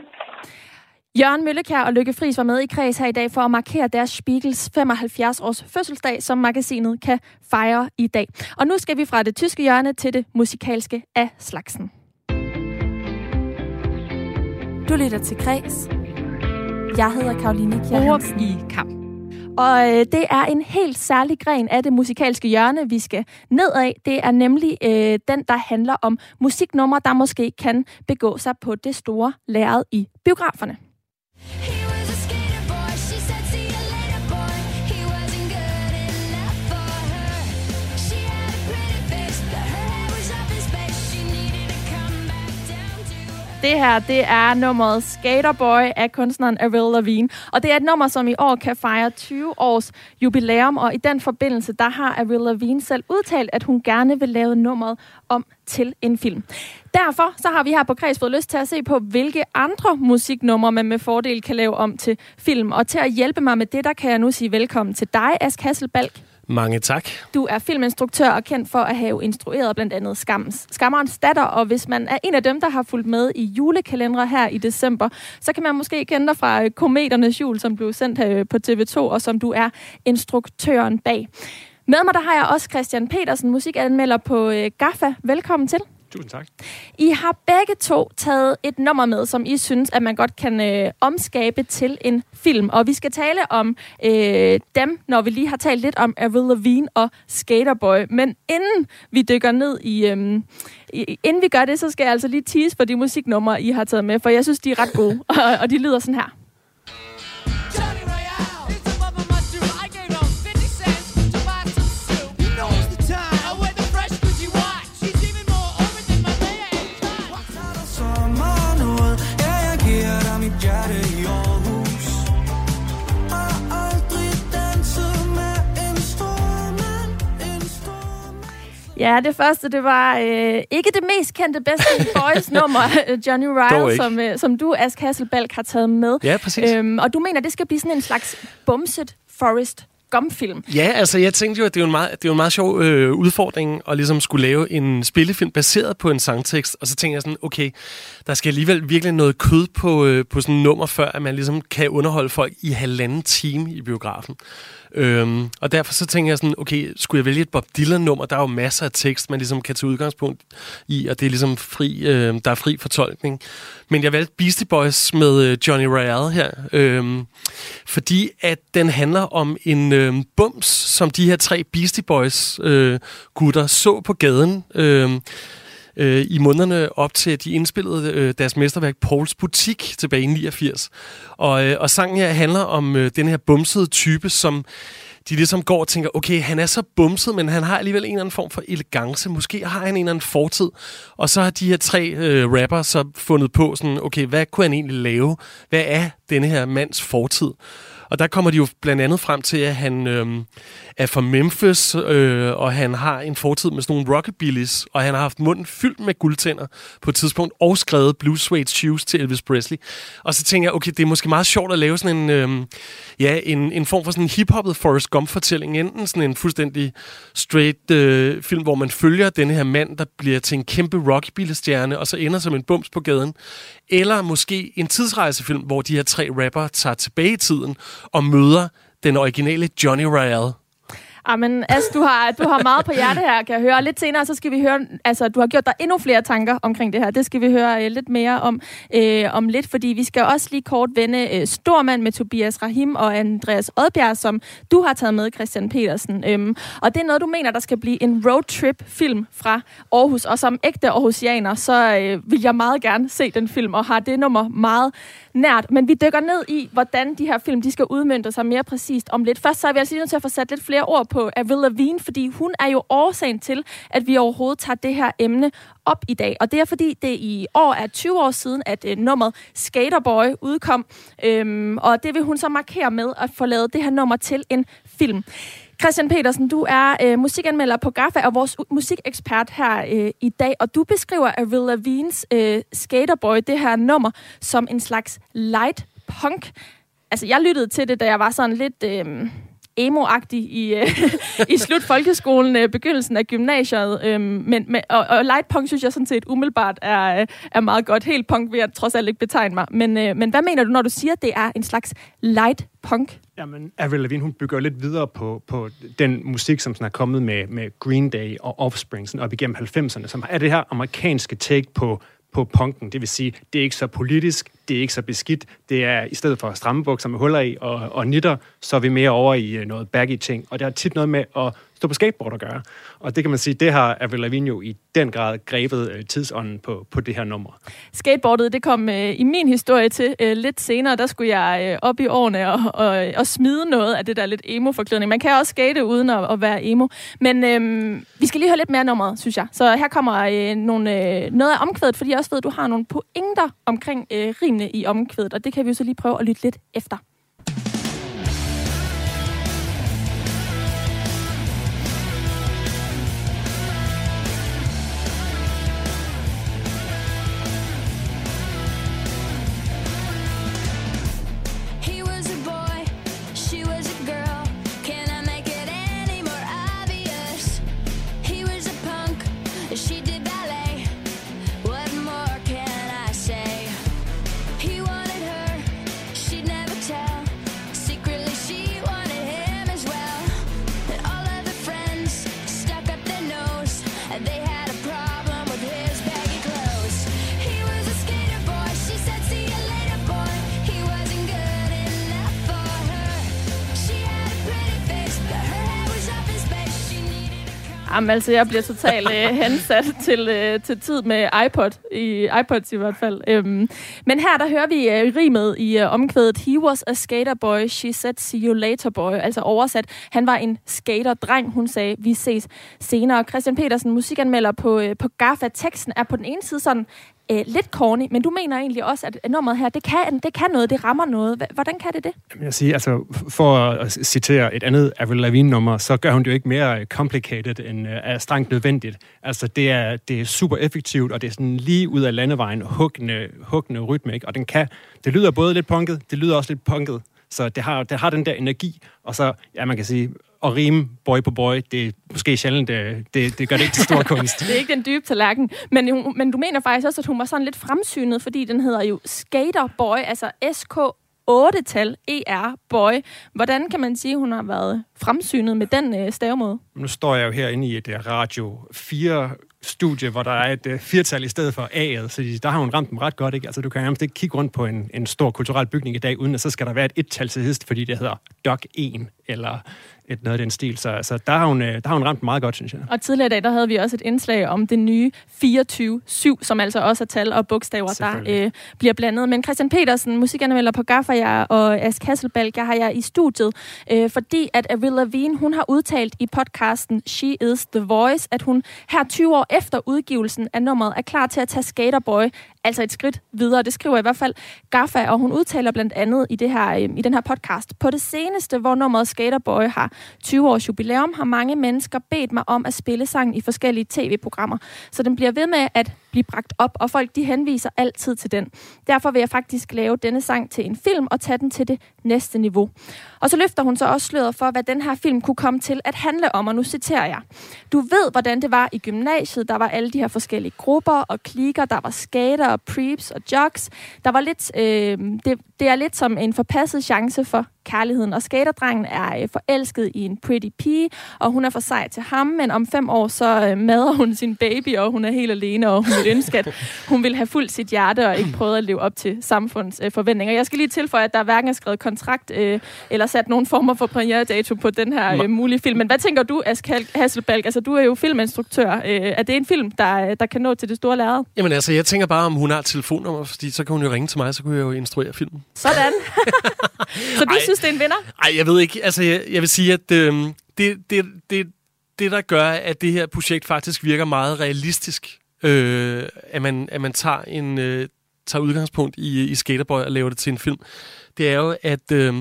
Jørgen Møllekær og Lykke Friis var med i kreds her i dag for at markere deres Spiegels 75 års fødselsdag, som magasinet kan fejre i dag. Og nu skal vi fra det tyske hjørne til det musikalske af slagsen. Du lytter til Kreds. Jeg hedder Karoline Kjær i kamp. Og øh, det er en helt særlig gren af det musikalske hjørne, vi skal ned af. Det er nemlig øh, den, der handler om musiknumre, der måske kan begå sig på det store lærred i biograferne. Det her, det er nummeret Skaterboy af kunstneren Avril Lavigne. Og det er et nummer, som i år kan fejre 20 års jubilæum, og i den forbindelse, der har Avril Lavigne selv udtalt, at hun gerne vil lave nummeret om til en film. Derfor så har vi her på Kreds fået lyst til at se på, hvilke andre musiknumre man med fordel kan lave om til film. Og til at hjælpe mig med det, der kan jeg nu sige velkommen til dig, Ask Hasselbalk. Mange tak. Du er filminstruktør og kendt for at have instrueret blandt andet Skams, Skammerens datter, og hvis man er en af dem, der har fulgt med i julekalendere her i december, så kan man måske kende dig fra øh, Kometernes jul, som blev sendt her på TV2, og som du er instruktøren bag. Med mig der har jeg også Christian Petersen, musikanmelder på øh, GAFA. Velkommen til. Tusind tak. I har begge to taget et nummer med, som I synes, at man godt kan øh, omskabe til en film. Og vi skal tale om øh, dem, når vi lige har talt lidt om Avril Lavigne og Skaterboy. Men inden vi dykker ned i... Øh, inden vi gør det, så skal jeg altså lige tease for de musiknumre, I har taget med, for jeg synes, de er ret gode, og, og de lyder sådan her. Ja, det første, det var øh, ikke det mest kendte Backstreet Boys nummer, Johnny Ryle, som, øh, som du, Ask Hasselbalg, har taget med. Ja, præcis. Øhm, og du mener, det skal blive sådan en slags bumset Forest Gump-film. Ja, altså jeg tænkte jo, at det er jo en meget, det er jo en meget sjov øh, udfordring at ligesom skulle lave en spillefilm baseret på en sangtekst. Og så tænkte jeg sådan, okay, der skal alligevel virkelig noget kød på, øh, på sådan en nummer, før at man ligesom kan underholde folk i halvanden time i biografen. Øhm, og derfor så tænker jeg sådan, okay, skulle jeg vælge et Bob Dylan-nummer? Der er jo masser af tekst, man ligesom kan tage udgangspunkt i, og det er ligesom fri, øh, der er fri fortolkning. Men jeg valgte Beastie Boys med øh, Johnny Royale her, øh, fordi at den handler om en øh, bums, som de her tre Beastie Boys øh, gutter så på gaden. Øh, øh, i månederne op til, at de indspillede øh, deres mesterværk Pauls Butik tilbage i 89. Og, øh, og sangen her handler om øh, den her bumsede type, som de ligesom går og tænker, okay, han er så bumset, men han har alligevel en eller anden form for elegance. Måske har han en eller anden fortid. Og så har de her tre øh, rapper så fundet på sådan, okay, hvad kunne han egentlig lave? Hvad er denne her mands fortid? Og der kommer de jo blandt andet frem til, at han øh, er fra Memphis, øh, og han har en fortid med sådan nogle rockabillys, og han har haft munden fyldt med guldtænder på et tidspunkt, og skrevet Blue Suede Shoes til Elvis Presley. Og så tænker jeg, okay, det er måske meget sjovt at lave sådan en, øh, ja, en, en form for sådan en hiphoppet Forrest Gump-fortælling. Enten sådan en fuldstændig straight øh, film, hvor man følger den her mand, der bliver til en kæmpe rockabilly-stjerne, og så ender som en bums på gaden. Eller måske en tidsrejsefilm, hvor de her tre rapper tager tilbage i tiden og møder den originale Johnny Royale. Amen, As, du har, du har meget på hjerte her, kan jeg høre. Lidt senere, så skal vi høre, altså, du har gjort dig endnu flere tanker omkring det her. Det skal vi høre uh, lidt mere om, uh, om lidt, fordi vi skal også lige kort vende uh, Stormand med Tobias Rahim og Andreas Odbjerg, som du har taget med, Christian Petersen. Um, og det er noget, du mener, der skal blive en roadtrip-film fra Aarhus. Og som ægte Aarhusianer, så uh, vil jeg meget gerne se den film, og har det nummer meget nært. Men vi dykker ned i, hvordan de her film de skal udmønte sig mere præcist om lidt. Først så er vi altså lige nødt til at få sat lidt flere ord på Avril Lavigne, fordi hun er jo årsagen til, at vi overhovedet tager det her emne op i dag. Og det er fordi, det i år er 20 år siden, at øh, nummeret Skaterboy udkom. Øhm, og det vil hun så markere med at få lavet det her nummer til en film. Christian Petersen, du er øh, musikanmelder på GAFA og vores musikekspert her øh, i dag, og du beskriver Avril Lavigne's øh, Skaterboy, det her nummer, som en slags light punk. Altså, jeg lyttede til det, da jeg var sådan lidt... Øh, emo-agtig i, øh, i slut folkeskolen, øh, begyndelsen af gymnasiet. Øh, men, men, og, og light punk synes jeg sådan set umiddelbart er, øh, er meget godt. Helt punk vil jeg trods alt ikke betegne mig. Men, øh, men hvad mener du, når du siger, at det er en slags light punk? Jamen, Avril Lavigne, hun bygger lidt videre på, på den musik, som sådan er kommet med, med Green Day og Offspring sådan op igennem 90'erne, som er det her amerikanske take på på punken. Det vil sige, det er ikke så politisk, det er ikke så beskidt. Det er i stedet for stramme bukser med huller i og, og nitter, så er vi mere over i øh, noget baggy ting. Og det har tit noget med at stå på skateboard at gøre. Og det kan man sige, det har Avril Lavigne jo i den grad grebet øh, tidsånden på, på det her nummer. Skateboardet, det kom øh, i min historie til øh, lidt senere. Der skulle jeg øh, op i årene og, og, og smide noget af det der lidt emo-forklædning. Man kan også skate uden at, at være emo. Men øh, vi skal lige høre lidt mere nummeret, synes jeg. Så her kommer øh, nogle, øh, noget af omkvædet, fordi jeg også ved, at du har nogle pointer omkring øh, rimene i omkvædet. Og det kan vi jo så lige prøve at lytte lidt efter. Jamen altså, jeg bliver totalt øh, hensat til, øh, til tid med iPod, i iPods i hvert fald. Øhm, men her, der hører vi øh, rimet i øh, omkvædet, He was a skater boy, she said, see you later boy. Altså oversat, han var en skater-dreng, hun sagde, vi ses senere. Christian Petersen, musikanmelder på, øh, på GAFA. Teksten er på den ene side sådan øh, lidt corny, men du mener egentlig også, at nummeret her, det kan, det kan noget, det rammer noget. Hvordan kan det det? Jeg siger, altså, for at citere et andet Avril Lavigne-nummer, så gør hun det jo ikke mere øh, complicated, end uh, er strengt nødvendigt. Altså, det er, det er super effektivt, og det er sådan lige ud af landevejen, huggende, huggende rytme, ikke? Og den kan, det lyder både lidt punket, det lyder også lidt punket, så det har, det har den der energi, og så, ja, man kan sige, at rime boy på boy, det er måske sjældent, det, det, det gør det ikke til stor kunst. det er ikke den dybe tallerken. Men, men du mener faktisk også, at hun var sådan lidt fremsynet, fordi den hedder jo Skater Boy, altså SK 8-tal ER Boy. Hvordan kan man sige, at hun har været fremsynet med den øh, stavemåde? Nu står jeg jo herinde i et uh, Radio 4 studie, hvor der er et uh, firtal i stedet for A'et, så der har hun ramt dem ret godt, ikke? Altså, du kan nærmest ikke kigge rundt på en, en stor kulturel bygning i dag, uden at så skal der være et et-tal til hest, fordi det hedder Doc 1, eller et, noget af den stil. Så, så der, har hun, øh, der har hun ramt meget godt, synes jeg. Og tidligere i dag, der havde vi også et indslag om det nye 24-7, som altså også er tal og bogstaver, der øh, bliver blandet. Men Christian Petersen, musikanmelder på Gaffa, jeg og Ask Hasselbalg, jeg har jeg i studiet, øh, fordi at Avril Lavigne, hun har udtalt i podcasten She is the Voice, at hun her 20 år efter udgivelsen af nummeret er klar til at tage Skaterboy altså et skridt videre. Det skriver i hvert fald Gaffa, og hun udtaler blandt andet i, det her, øhm, i den her podcast. På det seneste, hvor nummeret Skaterboy har 20 års jubilæum, har mange mennesker bedt mig om at spille sangen i forskellige tv-programmer. Så den bliver ved med at blive bragt op, og folk de henviser altid til den. Derfor vil jeg faktisk lave denne sang til en film og tage den til det næste niveau. Og så løfter hun så også sløret for, hvad den her film kunne komme til at handle om, og nu citerer jeg. Du ved, hvordan det var i gymnasiet. Der var alle de her forskellige grupper og klikker. Der var skater og preeps og jocks. Der var lidt, øh, det, det er lidt som en forpasset chance for kærligheden. Og skaterdrengen er øh, forelsket i en pretty pige, og hun er for sej til ham, men om fem år så øh, mader hun sin baby, og hun er helt alene, og hun vil ønske, at hun vil have fuldt sit hjerte og ikke prøvet at leve op til samfundets øh, forventninger. Jeg skal lige tilføje, at der hverken er skrevet kontrakt øh, eller sat nogen former for premiere-dato på den her øh, mulige film. Men hvad tænker du, Ask Hasselbalg? Altså, du er jo filminstruktør. Øh, er det en film, der, der kan nå til det store lærred? Jamen altså, jeg tænker bare, om hun har et telefonnummer, fordi så kan hun jo ringe til mig, så kunne jeg jo instruere filmen. Sådan. så du Ej, synes, det er en vinder? Nej, jeg ved ikke. Altså, jeg, jeg vil sige, at øh, det, det, det, det, der gør, at det her projekt faktisk virker meget realistisk, øh, at, man, at man tager, en, øh, tager udgangspunkt i, i Skaterboy og laver det til en film, det er jo, at øh,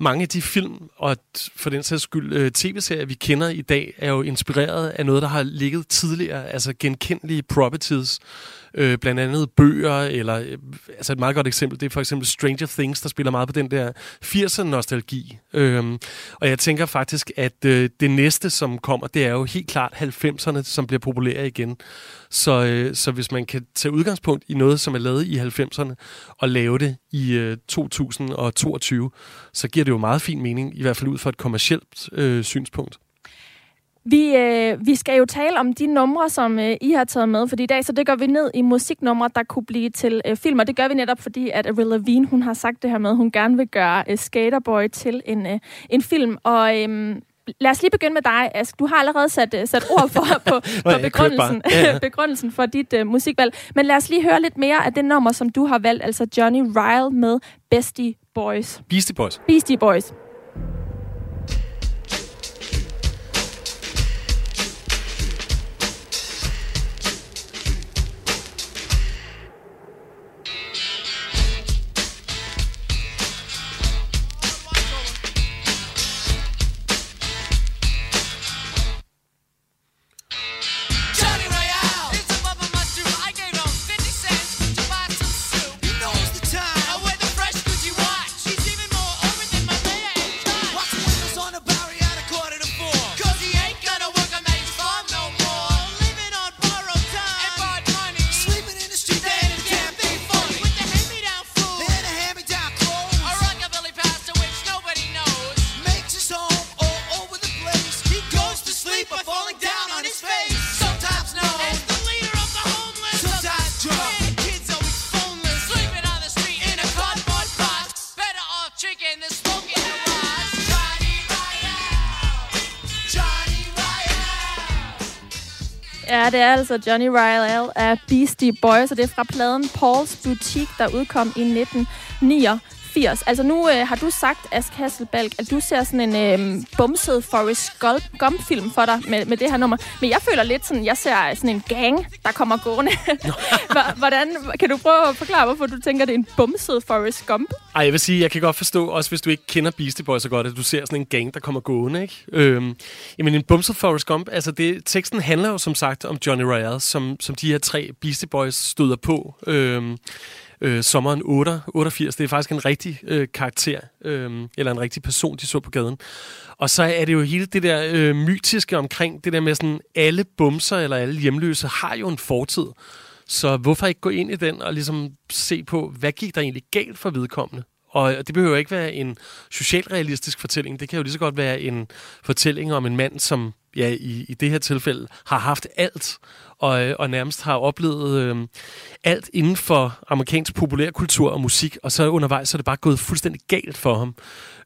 mange af de film, og for den sags skyld øh, tv-serier, vi kender i dag, er jo inspireret af noget, der har ligget tidligere, altså genkendelige properties, øh, blandt andet bøger, eller øh, altså et meget godt eksempel, det er for eksempel Stranger Things, der spiller meget på den der 80'er-nostalgi. Øhm, og jeg tænker faktisk, at øh, det næste, som kommer, det er jo helt klart 90'erne, som bliver populære igen. Så, øh, så hvis man kan tage udgangspunkt i noget, som er lavet i 90'erne, og lave det i øh, 2022, så giver det jo meget fin mening, i hvert fald ud fra et kommercielt øh, synspunkt. Vi, øh, vi skal jo tale om de numre, som øh, I har taget med for i dag, så det gør vi ned i musiknumre, der kunne blive til øh, film, og det gør vi netop fordi, at Avril Lavigne, hun har sagt det her med, at hun gerne vil gøre øh, Skaterboy til en, øh, en film, og øh, lad os lige begynde med dig, Ask. Du har allerede sat, uh, sat ord for, på, på begrundelsen, ja. begrundelsen for dit uh, musikvalg. Men lad os lige høre lidt mere af det nummer, som du har valgt, altså Johnny Ryle med Bestie Boys. Beastie Boys. Beastie Boys. Det er altså Johnny Ryle af Beastie Boys, og det er fra pladen Paul's Boutique, der udkom i 1999. 89. Altså nu øh, har du sagt, Ask Hasselbalg, at du ser sådan en øh, bumset Forrest Gump-film for dig med, med det her nummer. Men jeg føler lidt sådan, jeg ser sådan en gang, der kommer gående. Hvordan, kan du prøve at forklare, hvorfor du tænker, det er en bumset Forrest Gump? Ej, jeg vil sige, jeg kan godt forstå, også hvis du ikke kender Beastie Boys så godt, at du ser sådan en gang, der kommer gående, ikke? Øhm, jamen, en bumset Forrest Gump, altså det, teksten handler jo som sagt om Johnny Royale, som, som de her tre Beastie Boys støder på. Øhm, øh, sommeren 8, 88. Det er faktisk en rigtig øh, karakter, øh, eller en rigtig person, de så på gaden. Og så er det jo hele det der øh, mytiske omkring det der med sådan, alle bumser eller alle hjemløse har jo en fortid. Så hvorfor ikke gå ind i den og ligesom se på, hvad gik der egentlig galt for vedkommende? Og det behøver ikke være en socialrealistisk fortælling. Det kan jo lige så godt være en fortælling om en mand, som ja, i, i det her tilfælde har haft alt, og, øh, og nærmest har oplevet øh, alt inden for amerikansk populærkultur og musik, og så undervejs så er det bare gået fuldstændig galt for ham.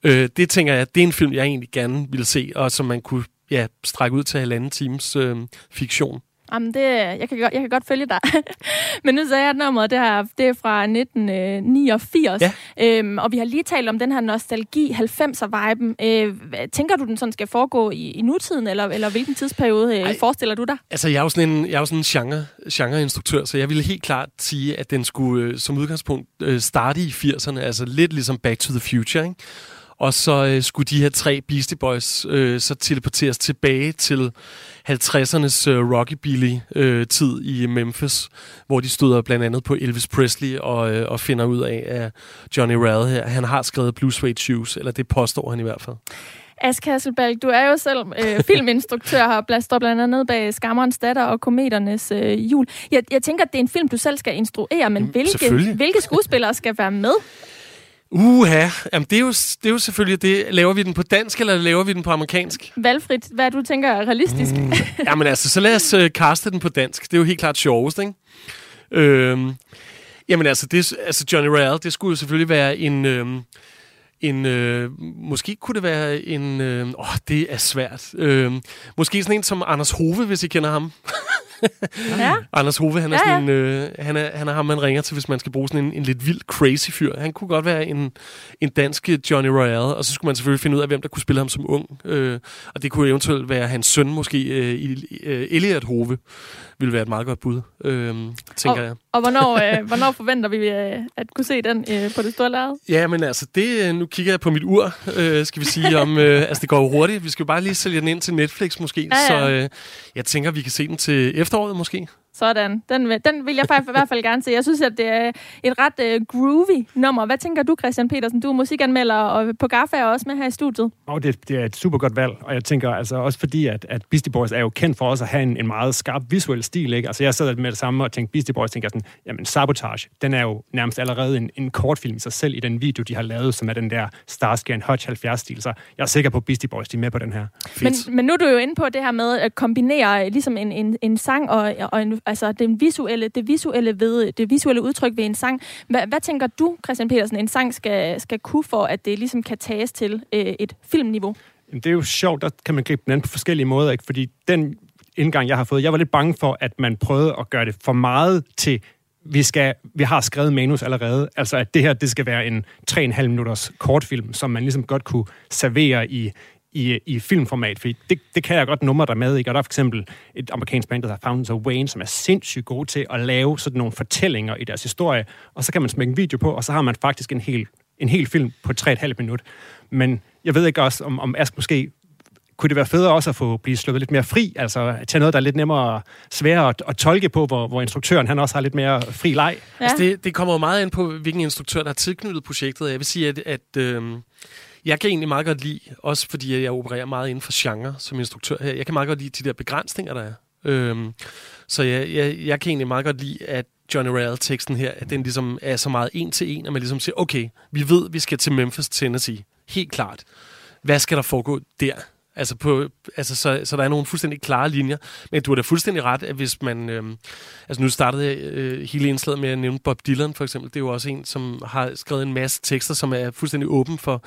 Øh, det tænker jeg, det er en film, jeg egentlig gerne ville se, og som man kunne ja, strække ud til halvanden times øh, fiktion. Jamen, det, jeg, kan godt, jeg kan godt følge dig. Men nu sagde jeg, at nummeret det, her, det er fra 1989. Ja. Øhm, og vi har lige talt om den her nostalgi 90'er-viben. Øh, tænker du, den sådan skal foregå i, i nutiden, eller, eller hvilken tidsperiode øh, forestiller du dig? Altså, jeg er jo sådan en, jeg er jo sådan en genre, genreinstruktør, så jeg ville helt klart sige, at den skulle øh, som udgangspunkt øh, starte i 80'erne. Altså lidt ligesom Back to the Future, ikke? Og så øh, skulle de her tre Beastie Boys øh, så teleporteres tilbage til 50'ernes øh, rockabilly-tid øh, i Memphis, hvor de støder blandt andet på Elvis Presley og, øh, og finder ud af, at Johnny Rad her, han har skrevet Blue Suede Shoes, eller det påstår han i hvert fald. Ask Hasselbalg, du er jo selv øh, filminstruktør og står blandt andet bag Skammerens Datter og Kometernes øh, Jul. Jeg, jeg tænker, at det er en film, du selv skal instruere, men hvilke, hvilke skuespillere skal være med? Uha, Jamen, det, er jo, det er jo selvfølgelig det. Laver vi den på dansk, eller laver vi den på amerikansk? Valgfrit. Hvad du tænker er realistisk? Mm. Jamen altså, så lad os uh, kaste den på dansk. Det er jo helt klart sjovest, ikke? Øhm, jamen altså, det, altså, Johnny Royale, det skulle jo selvfølgelig være en... Øhm, en, øh, måske kunne det være en, øh, åh, det er svært. Øh, måske sådan en som Anders Hove, hvis I kender ham. ja. Anders Hove, han er, ja, ja. sådan en, øh, han, er, han er ham, man ringer til, hvis man skal bruge sådan en, en lidt vild, crazy fyr. Han kunne godt være en, en dansk Johnny Royale, og så skulle man selvfølgelig finde ud af, hvem der kunne spille ham som ung. Øh, og det kunne eventuelt være hans søn, måske øh, øh, Elliot Hove ville være et meget godt bud, øh, tænker og, jeg. Og hvornår, øh, hvornår forventer vi øh, at kunne se den øh, på det store lærred? Ja, men altså, det, øh, nu kigger jeg på mit ur, øh, skal vi sige, om, øh, altså det går hurtigt. Vi skal jo bare lige sælge den ind til Netflix måske, ja, ja. så øh, jeg tænker, vi kan se den til efteråret måske. Sådan. Den, den vil jeg faktisk i hvert fald gerne se. Jeg synes, at det er et ret uh, groovy nummer. Hvad tænker du, Christian Petersen? Du er musikanmelder, og på Gaffa er også med her i studiet. Og det, det er et super godt valg, og jeg tænker altså også fordi, at, at Beastie Boys er jo kendt for også at have en, en meget skarp visuel stil. Ikke? Altså jeg sad med det samme og tænkte, Beastie Boys tænker sådan, jamen Sabotage, den er jo nærmest allerede en, en kortfilm i sig selv i den video, de har lavet, som er den der Starsky and Hutch 70-stil. Så jeg er sikker på, at Beastie Boys de er med på den her. Men, men nu er du jo inde på det her med at kombinere ligesom en, en, en sang og, og en, altså den visuelle, det visuelle ved det visuelle udtryk ved en sang. Hvad, hvad tænker du, Christian Petersen, en sang skal, skal kunne for, at det ligesom kan tages til øh, et filmniveau? Det er jo sjovt, der kan man gribe den an på forskellige måder, ikke? fordi den indgang, jeg har fået, jeg var lidt bange for, at man prøvede at gøre det for meget til vi, skal, vi har skrevet manus allerede. Altså, at det her, det skal være en 3,5 minutters kortfilm, som man ligesom godt kunne servere i, i, i filmformat, fordi det, det kan jeg godt numre der med, ikke? Og der er for eksempel et amerikansk band, der hedder Fountains of Wayne, som er sindssygt gode til at lave sådan nogle fortællinger i deres historie, og så kan man smække en video på, og så har man faktisk en hel, en hel film på 3,5 minut. Men jeg ved ikke også, om, om Ask måske kunne det være federe også at få blive sluppet lidt mere fri, altså tage noget, der er lidt nemmere sværere at, at tolke på, hvor, hvor instruktøren han også har lidt mere fri leg. Ja. Altså det, det kommer jo meget ind på, hvilken instruktør, der har tilknyttet projektet. Jeg vil sige, at, at øh, jeg kan egentlig meget godt lide, også fordi jeg opererer meget inden for genre som instruktør her, jeg kan meget godt lide de der begrænsninger, der er. Øhm, så jeg, jeg, jeg kan egentlig meget godt lide, at Johnny Real-teksten her, at den ligesom er så meget en til en, at man ligesom siger, okay, vi ved, vi skal til Memphis, Tennessee. Helt klart. Hvad skal der foregå der? Altså, på, altså så, så der er nogle fuldstændig klare linjer. Men du har da fuldstændig ret, at hvis man... Øh, altså nu startede jeg øh, hele indslaget med at nævne Bob Dylan, for eksempel. Det er jo også en, som har skrevet en masse tekster, som er fuldstændig åben for,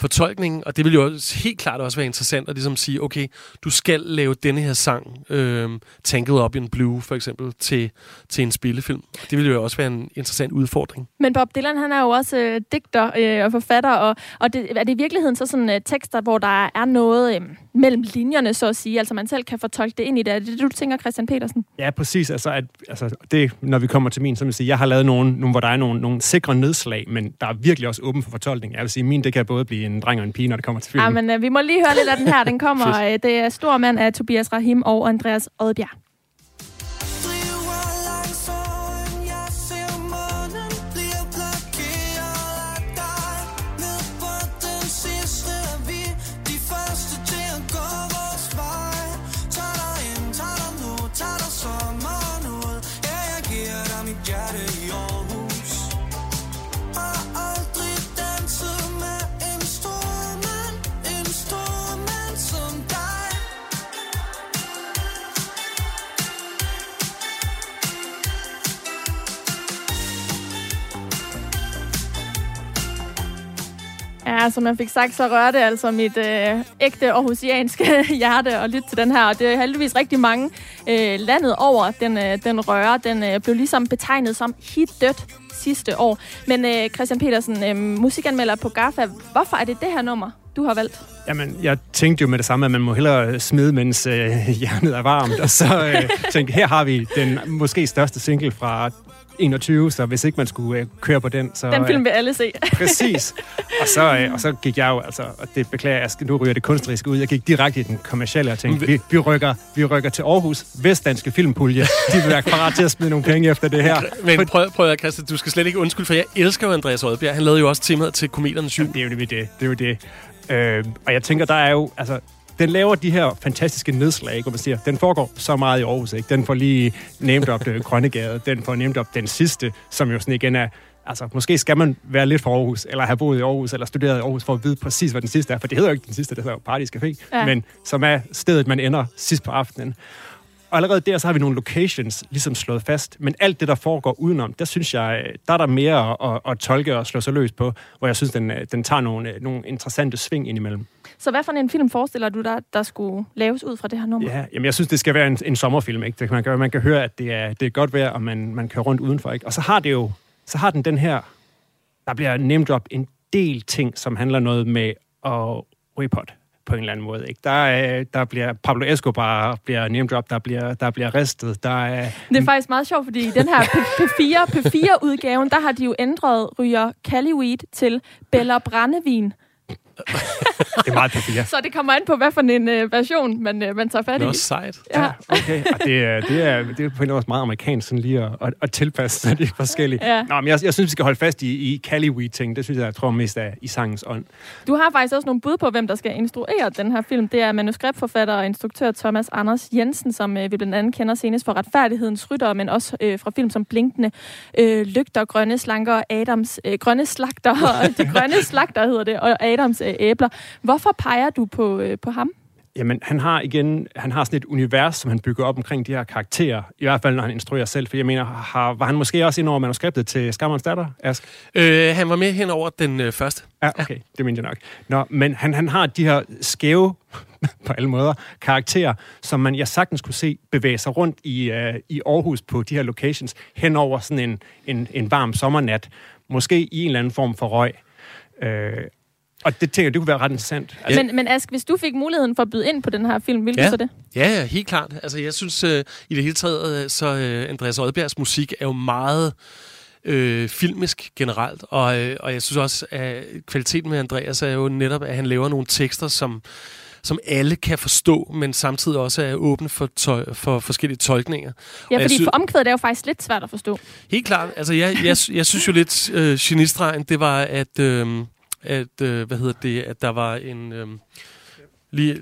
fortolkningen, og det vil jo også, helt klart også være interessant at ligesom sige, okay, du skal lave denne her sang, øh, Tangled Up in Blue for eksempel, til, til en spillefilm. Det vil jo også være en interessant udfordring. Men Bob Dylan, han er jo også øh, digter øh, og forfatter, og, og det, er det i virkeligheden så sådan øh, tekster, hvor der er noget øh, mellem linjerne, så at sige, altså man selv kan fortolke det ind i det. Er det det, du tænker, Christian Petersen? Ja, præcis. Altså, at, altså det, når vi kommer til min, så vil jeg sige, jeg har lavet nogle, nogle hvor der er nogle, nogle sikre nedslag, men der er virkelig også åben for fortolkning. Jeg vil sige, min, det kan både blive en dreng og en pige, når det kommer til filmen. Ja, men øh, vi må lige høre lidt af den her. Den kommer, øh, det er Stor Mand af Tobias Rahim og Andreas Odbjerg. Ja, altså, som jeg fik sagt, så rører det altså mit øh, ægte aarhusianske hjerte at lytte til den her. Og det er heldigvis rigtig mange øh, landet over, den, øh, den rører. Den øh, blev ligesom betegnet som hit dødt sidste år. Men øh, Christian Petersen, øh, musikanmelder på GAFA, hvorfor er det det her nummer, du har valgt? Jamen, jeg tænkte jo med det samme, at man må hellere smide, mens øh, hjernet er varmt. Og så øh, tænkte her har vi den måske største single fra 21, så hvis ikke man skulle øh, køre på den, så... Den film vil alle se. præcis. Og så, øh, og så gik jeg jo, altså, og det beklager jeg, nu ryger det kunstneriske ud, jeg gik direkte i den kommercielle og tænkte, vi, vi, rykker, vi rykker til Aarhus, Vestdanske Filmpulje, de vil være parat til at smide nogle penge efter det her. Men prøv, prøv at Christian, du skal slet ikke undskylde, for jeg elsker jo Andreas Rødbjerg. Han lavede jo også temaet til Komedernes Jul. Ja, det er jo det, det er jo det. Øh, og jeg tænker, der er jo, altså, den laver de her fantastiske nedslag, ikke? hvor man siger, den foregår så meget i Aarhus. Ikke? Den får lige nemt op det Grønnegade, den får nemt op den sidste, som jo sådan igen er altså, måske skal man være lidt for Aarhus, eller have boet i Aarhus, eller studeret i Aarhus, for at vide præcis, hvad den sidste er. For det hedder jo ikke den sidste, det hedder jo Parties Café, ja. men som er stedet, man ender sidst på aftenen. Og allerede der, så har vi nogle locations ligesom slået fast. Men alt det, der foregår udenom, der synes jeg, der er der mere at, at, at tolke og slå sig løs på, hvor jeg synes, den, den tager nogle, nogle interessante sving indimellem. Så hvad for en film forestiller du dig, der skulle laves ud fra det her nummer? Ja, jamen jeg synes, det skal være en, en sommerfilm. Ikke? Det, man, kan, man kan høre, at det er, det er godt vejr, og man, man kører rundt udenfor. Ikke? Og så har det jo, så har den den her, der bliver nemt op en del ting, som handler noget med at ryge på en eller anden måde. Ikke? Der, er, der bliver Pablo Escobar bliver name drop, der bliver, der bliver ristet. Der er... Det er faktisk meget sjovt, fordi i den her P4, P4-udgaven, der har de jo ændret ryger Cali Weed til Bella Brændevin det er meget papir. Så det kommer an på, hvad for en uh, version man, uh, man tager fat i. Det er også sejt. Ja, ja okay. Og det, er, det, er, det er på en måde meget amerikansk, sådan lige at, at, at tilpasse sig de forskellige. Ja. Nå, men jeg, jeg synes, vi skal holde fast i, i Cali-Weed-ting. Det synes jeg, jeg tror mest er i sangens ånd. Du har faktisk også nogle bud på, hvem der skal instruere den her film. Det er manuskriptforfatter og instruktør Thomas Anders Jensen, som uh, vi blandt andet kender senest for Retfærdighedens Rytter, men også uh, fra film som Blinkende, uh, Lygter, Grønne Slanker og Adams, uh, Grønne Slagter, De Grønne Slagter hedder det, og Adams øh, æbler. Hvorfor peger du på, øh, på ham? Jamen, han har igen, han har sådan et univers, som han bygger op omkring de her karakterer. I hvert fald, når han instruerer selv. For jeg mener, har, var han måske også ind over manuskriptet til Skammerens datter, Ask? Øh, han var med hen over den øh, første. Ja, okay. Ja. Det mener jeg nok. Nå, men han, han har de her skæve, på alle måder, karakterer, som man jeg sagtens kunne se bevæge sig rundt i, uh, i Aarhus på de her locations, hen over sådan en, en, en varm sommernat. Måske i en eller anden form for røg. Øh, og det tænker jeg, det kunne være ret interessant. Altså... Men, men Ask, hvis du fik muligheden for at byde ind på den her film, ville ja. du så det? Ja, ja, helt klart. Altså, jeg synes uh, i det hele taget, uh, så uh, Andreas Oddbjergs musik er jo meget øh, filmisk generelt, og, øh, og jeg synes også, at kvaliteten med Andreas er jo netop, at han laver nogle tekster, som som alle kan forstå, men samtidig også er åbne for, tøj, for forskellige tolkninger. Ja, fordi for omkvædet er jo faktisk lidt svært at forstå. Helt klart. Altså, jeg, jeg, jeg synes jo lidt, øh, genistregen, det var, at... Øh, at, øh, hvad hedder det, at der var en... Øh, lige...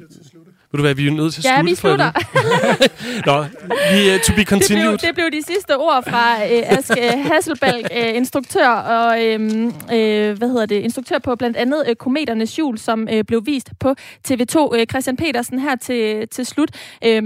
Ved du hvad, vi er nødt til at Ja, slutte vi for i slutter. Nå, vi er to be Det blev, continued. det blev de sidste ord fra øh, Ask øh, Hasselbalg, øh, instruktør og øh, øh, hvad hedder det, instruktør på blandt andet øh, Kometernes Jul, som øh, blev vist på TV2. Øh, Christian Petersen her til, til slut. Øh,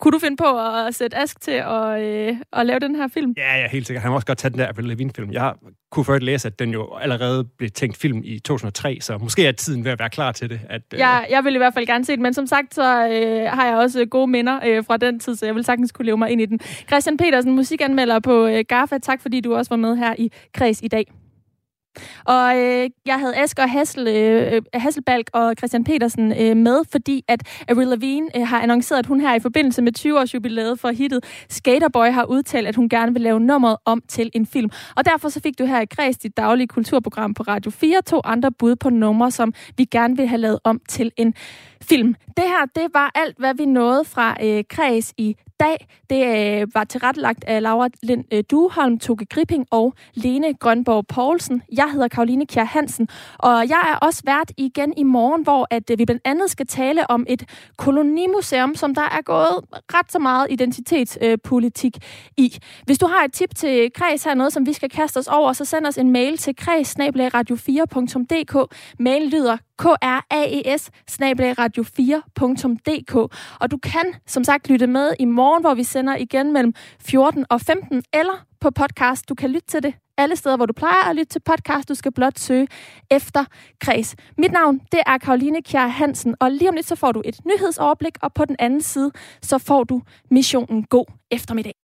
kunne du finde på at sætte Ask til at, øh, at lave den her film? Ja, ja, helt sikkert. Han må også godt tage den der Avril Lavigne-film. Jeg kunne først læse, at den jo allerede blev tænkt film i 2003, så måske er tiden ved at være klar til det. At, øh, Jeg, jeg vil i hvert fald gerne se det, men som sagt, så øh, har jeg også øh, gode minder øh, fra den tid, så jeg vil sagtens kunne leve mig ind i den. Christian Petersen, musikanmelder på øh, GAFA, tak fordi du også var med her i Kreds i dag. Og øh, jeg havde Asger Hassel, øh, øh Hasselbalk og Christian Petersen øh, med, fordi at Avril Lavigne øh, har annonceret, at hun her i forbindelse med 20-års jubilæet for hittet Skaterboy har udtalt, at hun gerne vil lave nummeret om til en film. Og derfor så fik du her i Græs, dit daglige kulturprogram på Radio 4 to andre bud på numre, som vi gerne vil have lavet om til en film. Det her, det var alt, hvad vi nåede fra øh, Kreds i dag. Det øh, var tilrettelagt af Laura Lind øh, Dueholm, Toge Gripping og Lene Grønborg Poulsen. Jeg hedder Karoline Kjær Hansen, og jeg er også vært igen i morgen, hvor at, øh, vi blandt andet skal tale om et kolonimuseum, som der er gået ret så meget identitetspolitik øh, i. Hvis du har et tip til Kreds her, noget som vi skal kaste os over, så send os en mail til kreds-radio4.dk. Mailen lyder kraes radio4.dk. Og du kan som sagt lytte med i morgen, hvor vi sender igen mellem 14 og 15, eller på podcast. Du kan lytte til det alle steder, hvor du plejer at lytte til podcast. Du skal blot søge efter Kreds. Mit navn, det er Karoline Kjær Hansen, og lige om lidt så får du et nyhedsoverblik, og på den anden side, så får du missionen God eftermiddag.